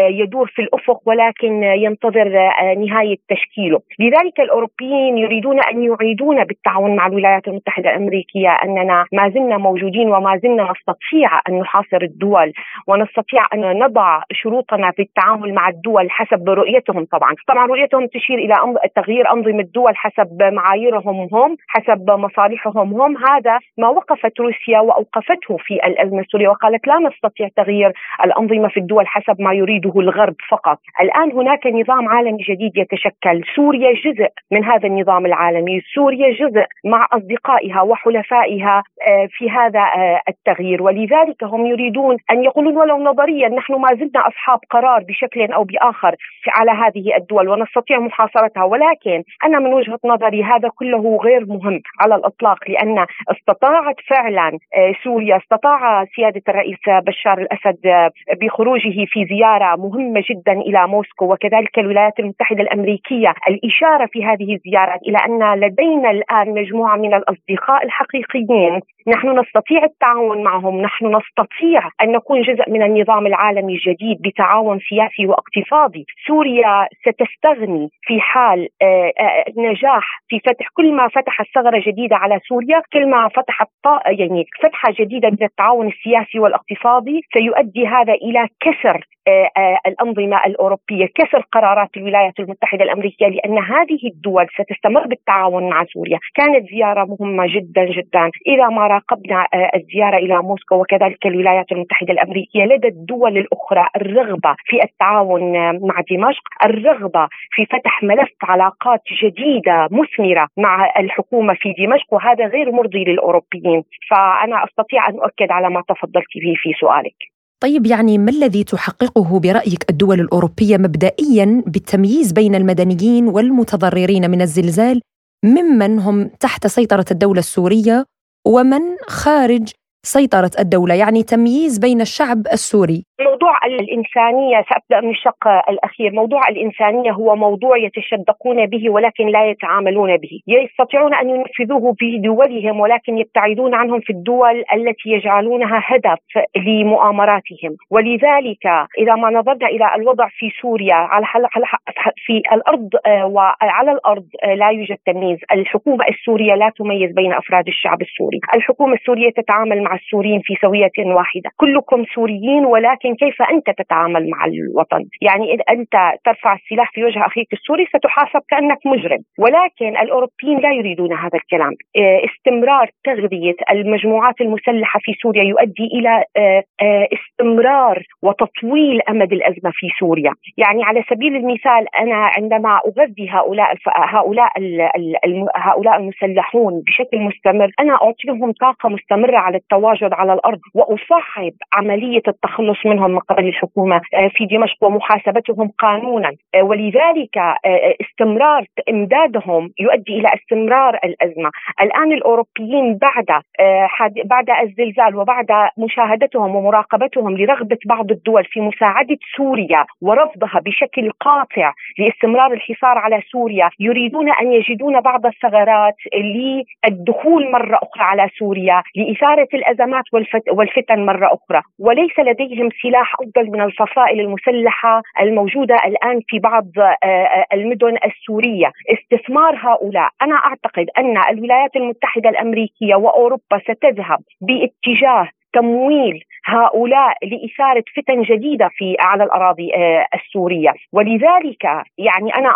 يدور في الأفق ولكن ينتظر نهاية تشكيله، لذلك الأوروبيين يريدون أن يعيدون بالتعاون مع الولايات المتحدة الأمريكية أننا ما زلنا موجودين وما زلنا نستطيع أن نحاصر الدول ونستطيع أن نضع شروطنا في التعامل مع الدول حسب رؤيتهم طبعا، طبعا رؤيتهم تشير إلى تغيير أنظمة الدول حسب معاييرهم هم، حسب مصالحهم هم، هذا ما وقفت روسيا وأوقفته في الأزمة السورية وقالت لا نستطيع تغيير الأنظمة في الدول حسب ما يريده الغرب فقط، الآن هناك نظام عالمي جديد يتشكل، سوريا جزء من هذا النظام العالمي، سوريا جزء مع أصدقائها وحلفائها آه، في هذا آه، التغيير. ولذلك هم يريدون أن يقولون ولو نظريا نحن ما زلنا أصحاب قرار بشكل أو بآخر على هذه الدول ونستطيع محاصرتها. ولكن أنا من وجهة نظري هذا كله غير مهم على الإطلاق لأن استطاعت فعلا آه، سوريا استطاع سيادة الرئيس بشار الأسد بخروجه في زيارة مهمة جدا إلى موسكو وكذلك الولايات المتحدة الأمريكية. الإشارة في هذه الزيارات إلى أن لدينا الآن مجموعة من الأصدقاء الحقيقيين. نحن نستطيع التعاون معهم نحن نستطيع أن نكون جزء من النظام العالمي الجديد بتعاون سياسي واقتصادي. سوريا ستستغني في حال آه، آه، نجاح في فتح كل ما فتحت ثغره جديدة على سوريا كل ما فتحت يعني فتحة جديدة من التعاون السياسي والاقتصادي سيؤدي هذا إلى كسر آه، الأنظمة الأوروبية كسر قرارات الولايات المتحدة الأمريكية لأن هذه الدول ستستمر بالتعاون مع سوريا. كانت زيارة مهمة جدا جدا. إذا ما راقبنا الزيارة إلى موسكو وكذلك الولايات المتحدة الأمريكية لدى الدول الأخرى الرغبة في التعاون مع دمشق الرغبة في فتح ملف علاقات جديدة مثمرة مع الحكومة في دمشق وهذا غير مرضي للأوروبيين. فأنا أستطيع أن أؤكد على ما تفضلت به في سؤالك. طيب يعني ما الذي تحققه برأيك الدول الأوروبية مبدئيا بالتمييز بين المدنيين والمتضررين من الزلزال؟ ممن هم تحت سيطرة الدولة السورية؟ ومن خارج سيطرة الدولة يعني تمييز بين الشعب السوري. موضوع الإنسانية سأبدأ من الشق الأخير. موضوع الإنسانية هو موضوع يتشدقون به ولكن لا يتعاملون به. يستطيعون أن ينفذوه في دولهم ولكن يبتعدون عنهم في الدول التي يجعلونها هدف لمؤامراتهم. ولذلك إذا ما نظرنا إلى الوضع في سوريا على في الأرض آه، وعلى الأرض آه، لا يوجد تمييز. الحكومة السورية لا تميز بين أفراد الشعب السوري. الحكومة السورية تتعامل مع السوريين في سوية واحدة. كلكم سوريين ولكن كيف أنت تتعامل مع الوطن؟ يعني إذا أنت ترفع السلاح في وجه أخيك السوري ستحاسب كأنك مجرم. ولكن الأوروبيين لا يريدون هذا الكلام. آه، استمرار تغذية المجموعات المسلحة في سوريا يؤدي إلى آه، آه، استمرار وتطويل أمد الأزمة في سوريا. يعني على سبيل المثال أنا عندما أغذي هؤلاء هؤلاء هؤلاء المسلحون بشكل مستمر أنا أعطيهم طاقة مستمرة على التواصل التواجد على الأرض واصعب عملية التخلص منهم من قبل الحكومة آه، في دمشق ومحاسبتهم قانونا آه، ولذلك آه، استمرار إمدادهم يؤدي إلى استمرار الأزمة، الآن الأوروبيين بعد بعد الزلزال وبعد مشاهدتهم ومراقبتهم لرغبة بعض الدول في مساعدة سوريا ورفضها بشكل قاطع لاستمرار الحصار على سوريا، يريدون أن يجدون بعض الثغرات للدخول مرة أخرى على سوريا لإثارة الأزمات والفتن مرة أخرى، وليس لديهم سلاح أفضل من الفصائل المسلحة الموجودة الآن في بعض آه، آه، المدن السورية، استثمار هؤلاء، أنا أعتقد أن الولايات المتحدة الأمريكية وأوروبا ستذهب باتجاه تمويل هؤلاء لإثارة فتن جديدة في على الأراضي آه، السورية. ولذلك يعني أنا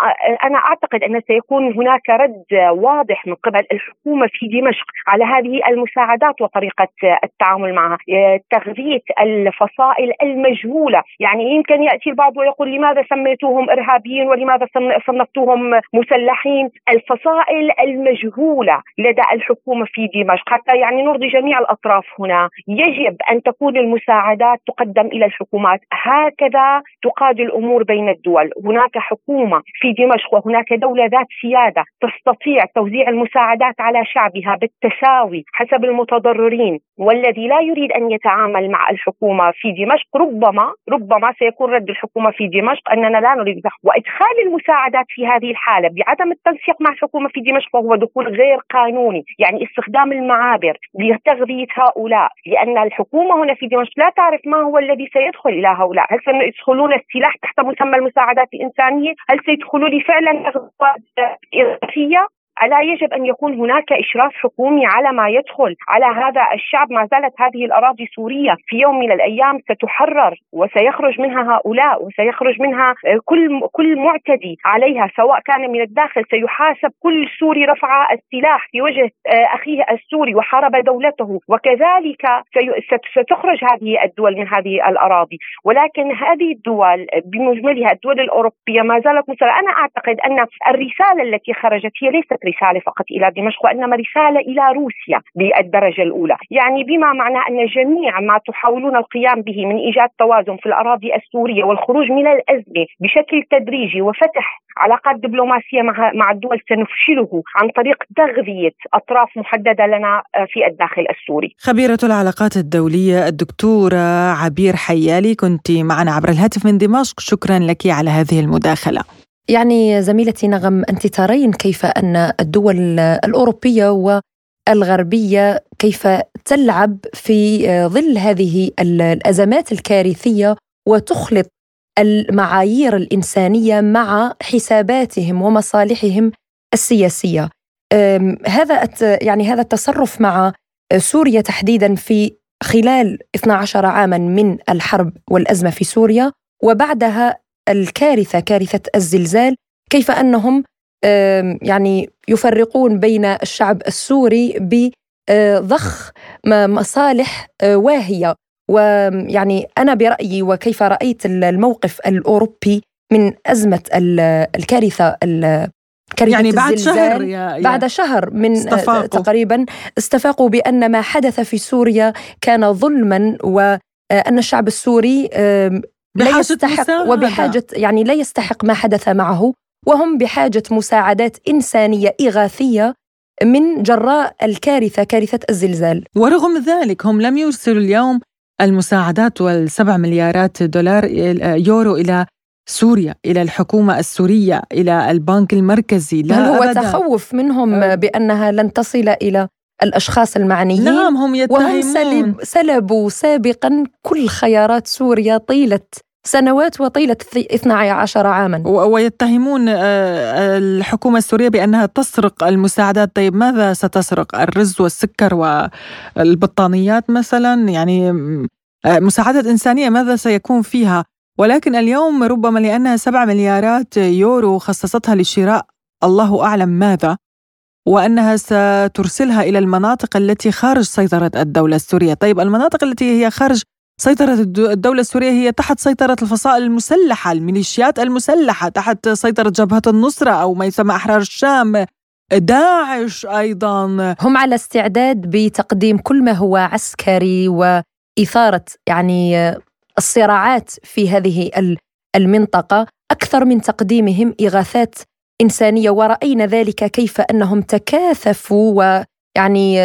أنا أعتقد أن سيكون هناك رد واضح من قبل الحكومة في دمشق على هذه المساعدات وطريقة التعامل معها. آه، تغذية الفصائل المجهولة. يعني يمكن يأتي البعض ويقول لماذا سميتوهم إرهابيين ولماذا صنفتوهم مسلحين؟ الفصائل المجهولة لدى الحكومة في دمشق. حتى يعني نرضي جميع الأطراف هنا. يجب أن تكون المساعدات تقدم إلى الحكومات. هكذا تقاد الأمور بين الدول. هناك حكومة في دمشق وهناك دولة ذات سيادة تستطيع توزيع المساعدات على شعبها بالتساوي حسب المتضررين. والذي لا يريد أن يتعامل مع الحكومة في دمشق ربما ربما سيكون رد الحكومة في دمشق أننا لا نريد وإدخال المساعدات في هذه الحالة بعدم التنسيق مع الحكومة في دمشق وهو دخول غير قانوني يعني استخدام المعابر لتغذية هؤلاء لأن الحكومة هنا في دمشق لا تعرف ما هو الذي سيدخل إلى هؤلاء. هل سيدخلون السلاح تحت مسمى المساعدات الإنسانية؟ هل سيدخلوا لي فعلا أغراض اضافيه ألا يجب أن يكون هناك إشراف حكومي على ما يدخل على هذا الشعب؟ ما زالت هذه الأراضي سورية في يوم من الأيام ستحرر وسيخرج منها هؤلاء وسيخرج منها كل كل معتدي عليها سواء كان من الداخل سيحاسب كل سوري رفع السلاح في وجه أخيه السوري وحارب دولته. وكذلك ستخرج هذه الدول من هذه الأراضي. ولكن هذه الدول بمجملها الدول الأوروبية ما زالت مسلمة أنا أعتقد أن الرسالة التي خرجت هي ليست رسالة فقط إلى دمشق وإنما رسالة إلى روسيا بالدرجة الأولى. يعني بما معنى أن جميع ما تحاولون القيام به من إيجاد توازن في الأراضي السورية والخروج من الأزمة بشكل تدريجي وفتح علاقات دبلوماسية مع مع الدول سنفشله عن طريق تغذية أطراف محددة لنا في الداخل السوري. خبيرة العلاقات الدولية الدكتورة عبير حيالي كنت معنا عبر الهاتف من دمشق. شكرا لك على هذه المداخلة. يعني زميلتي نغم أنت ترين كيف أن الدول الأوروبية والغربية كيف تلعب في ظل هذه الأزمات الكارثية وتخلط المعايير الإنسانية مع حساباتهم ومصالحهم السياسية. هذا يعني هذا التصرف مع سوريا تحديدا في خلال 12 عاما من الحرب والأزمة في سوريا وبعدها الكارثة كارثة الزلزال كيف أنهم يعني يفرقون بين الشعب السوري بضخ مصالح واهية ويعني أنا برأيي وكيف رأيت الموقف الأوروبي من أزمة الكارثة كارثة يعني بعد شهر يا يا بعد شهر من استفاقوا. تقريبا استفاقوا بأن ما حدث في سوريا كان ظلما وان الشعب السوري لا يستحق. وبحاجة يعني لا يستحق ما حدث معه وهم بحاجة مساعدات إنسانية إغاثية من جراء الكارثة كارثة الزلزال ورغم ذلك هم لم يرسلوا اليوم المساعدات والسبع مليارات دولار يورو إلى سوريا إلى الحكومة السورية إلى البنك المركزي لا هل هو أبدا. تخوف منهم أه. بأنها لن تصل إلى الأشخاص المعنيين نعم هم يتهمون وهم سلبوا سابقا كل خيارات سوريا طيلة سنوات وطيلة 12 عاما. ويتهمون الحكومة السورية بأنها تسرق المساعدات. طيب ماذا ستسرق؟ الرز والسكر والبطانيات مثلا؟ يعني مساعدة إنسانية ماذا سيكون فيها؟ ولكن اليوم ربما لأنها سبع مليارات يورو خصصتها لشراء الله أعلم ماذا وأنها سترسلها إلى المناطق التي خارج سيطرة الدولة السورية. طيب المناطق التي هي خارج سيطرة الدولة السورية هي تحت سيطرة الفصائل المسلحة الميليشيات المسلحة تحت سيطرة جبهة النصرة أو ما يسمى أحرار الشام. داعش أيضا. هم على استعداد بتقديم كل ما هو عسكري وإثارة يعني الصراعات في هذه المنطقة. أكثر من تقديمهم إغاثات إنسانية ورأينا ذلك كيف أنهم تكاثفوا ويعني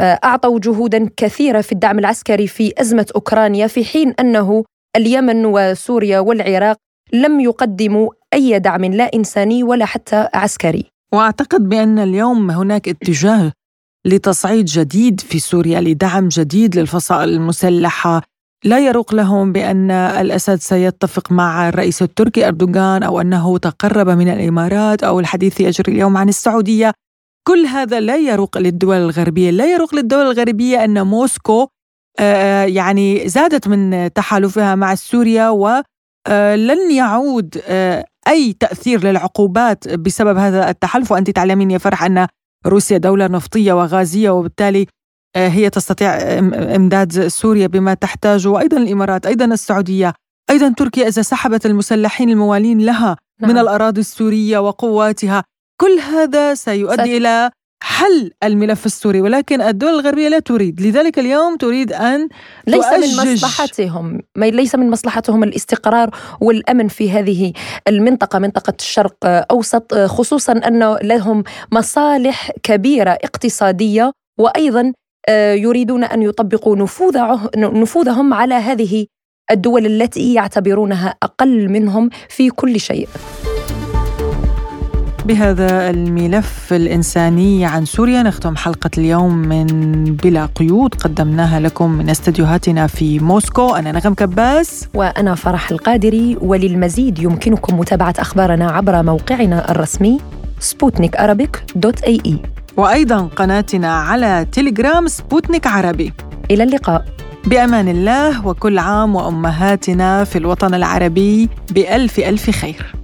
أعطوا جهودا كثيرة في الدعم العسكري في أزمة أوكرانيا في حين أنه اليمن وسوريا والعراق لم يقدموا أي دعم لا إنساني ولا حتى عسكري. وأعتقد بأن اليوم هناك اتجاه لتصعيد جديد في سوريا لدعم جديد للفصائل المسلحة. لا يروق لهم بأن الأسد سيتفق مع الرئيس التركي أردوغان أو أنه تقرب من الإمارات أو الحديث يجري اليوم عن السعودية. كل هذا لا يروق للدول الغربية. لا يروق للدول الغربية أن موسكو آه، يعني زادت من تحالفها مع سوريا ولن آه، يعود آه، أي تأثير للعقوبات بسبب هذا التحالف. وأنت تعلمين يا فرح أن روسيا دولة نفطية وغازية وبالتالي هي تستطيع إمداد سوريا بما تحتاجه وأيضا الإمارات أيضا السعودية أيضا تركيا إذا سحبت المسلحين الموالين لها نعم. من الأراضي السورية وقواتها. كل هذا سيؤدي. إلى حل الملف السوري ولكن الدول الغربية لا تريد لذلك اليوم تريد أن ليس من مصلحتهم ليس من مصلحتهم الاستقرار والأمن في هذه المنطقة منطقة الشرق أوسط خصوصا أن لهم مصالح كبيرة اقتصادية وأيضا آه، يريدون أن يطبقوا نفوذهم على هذه الدول التي يعتبرونها أقل منهم في كل شيء بهذا الملف الإنساني عن سوريا نختم حلقة اليوم من بلا قيود. قدمناها لكم من استديوهاتنا في موسكو. أنا نغم كباس. وأنا فرح القادري. وللمزيد يمكنكم متابعة أخبارنا عبر موقعنا الرسمي سبوتنيك dot AE وأيضا قناتنا على تليجرام سبوتنيك عربي. إلى اللقاء. بأمان الله وكل عام وأمهاتنا في الوطن العربي بألف ألف خير.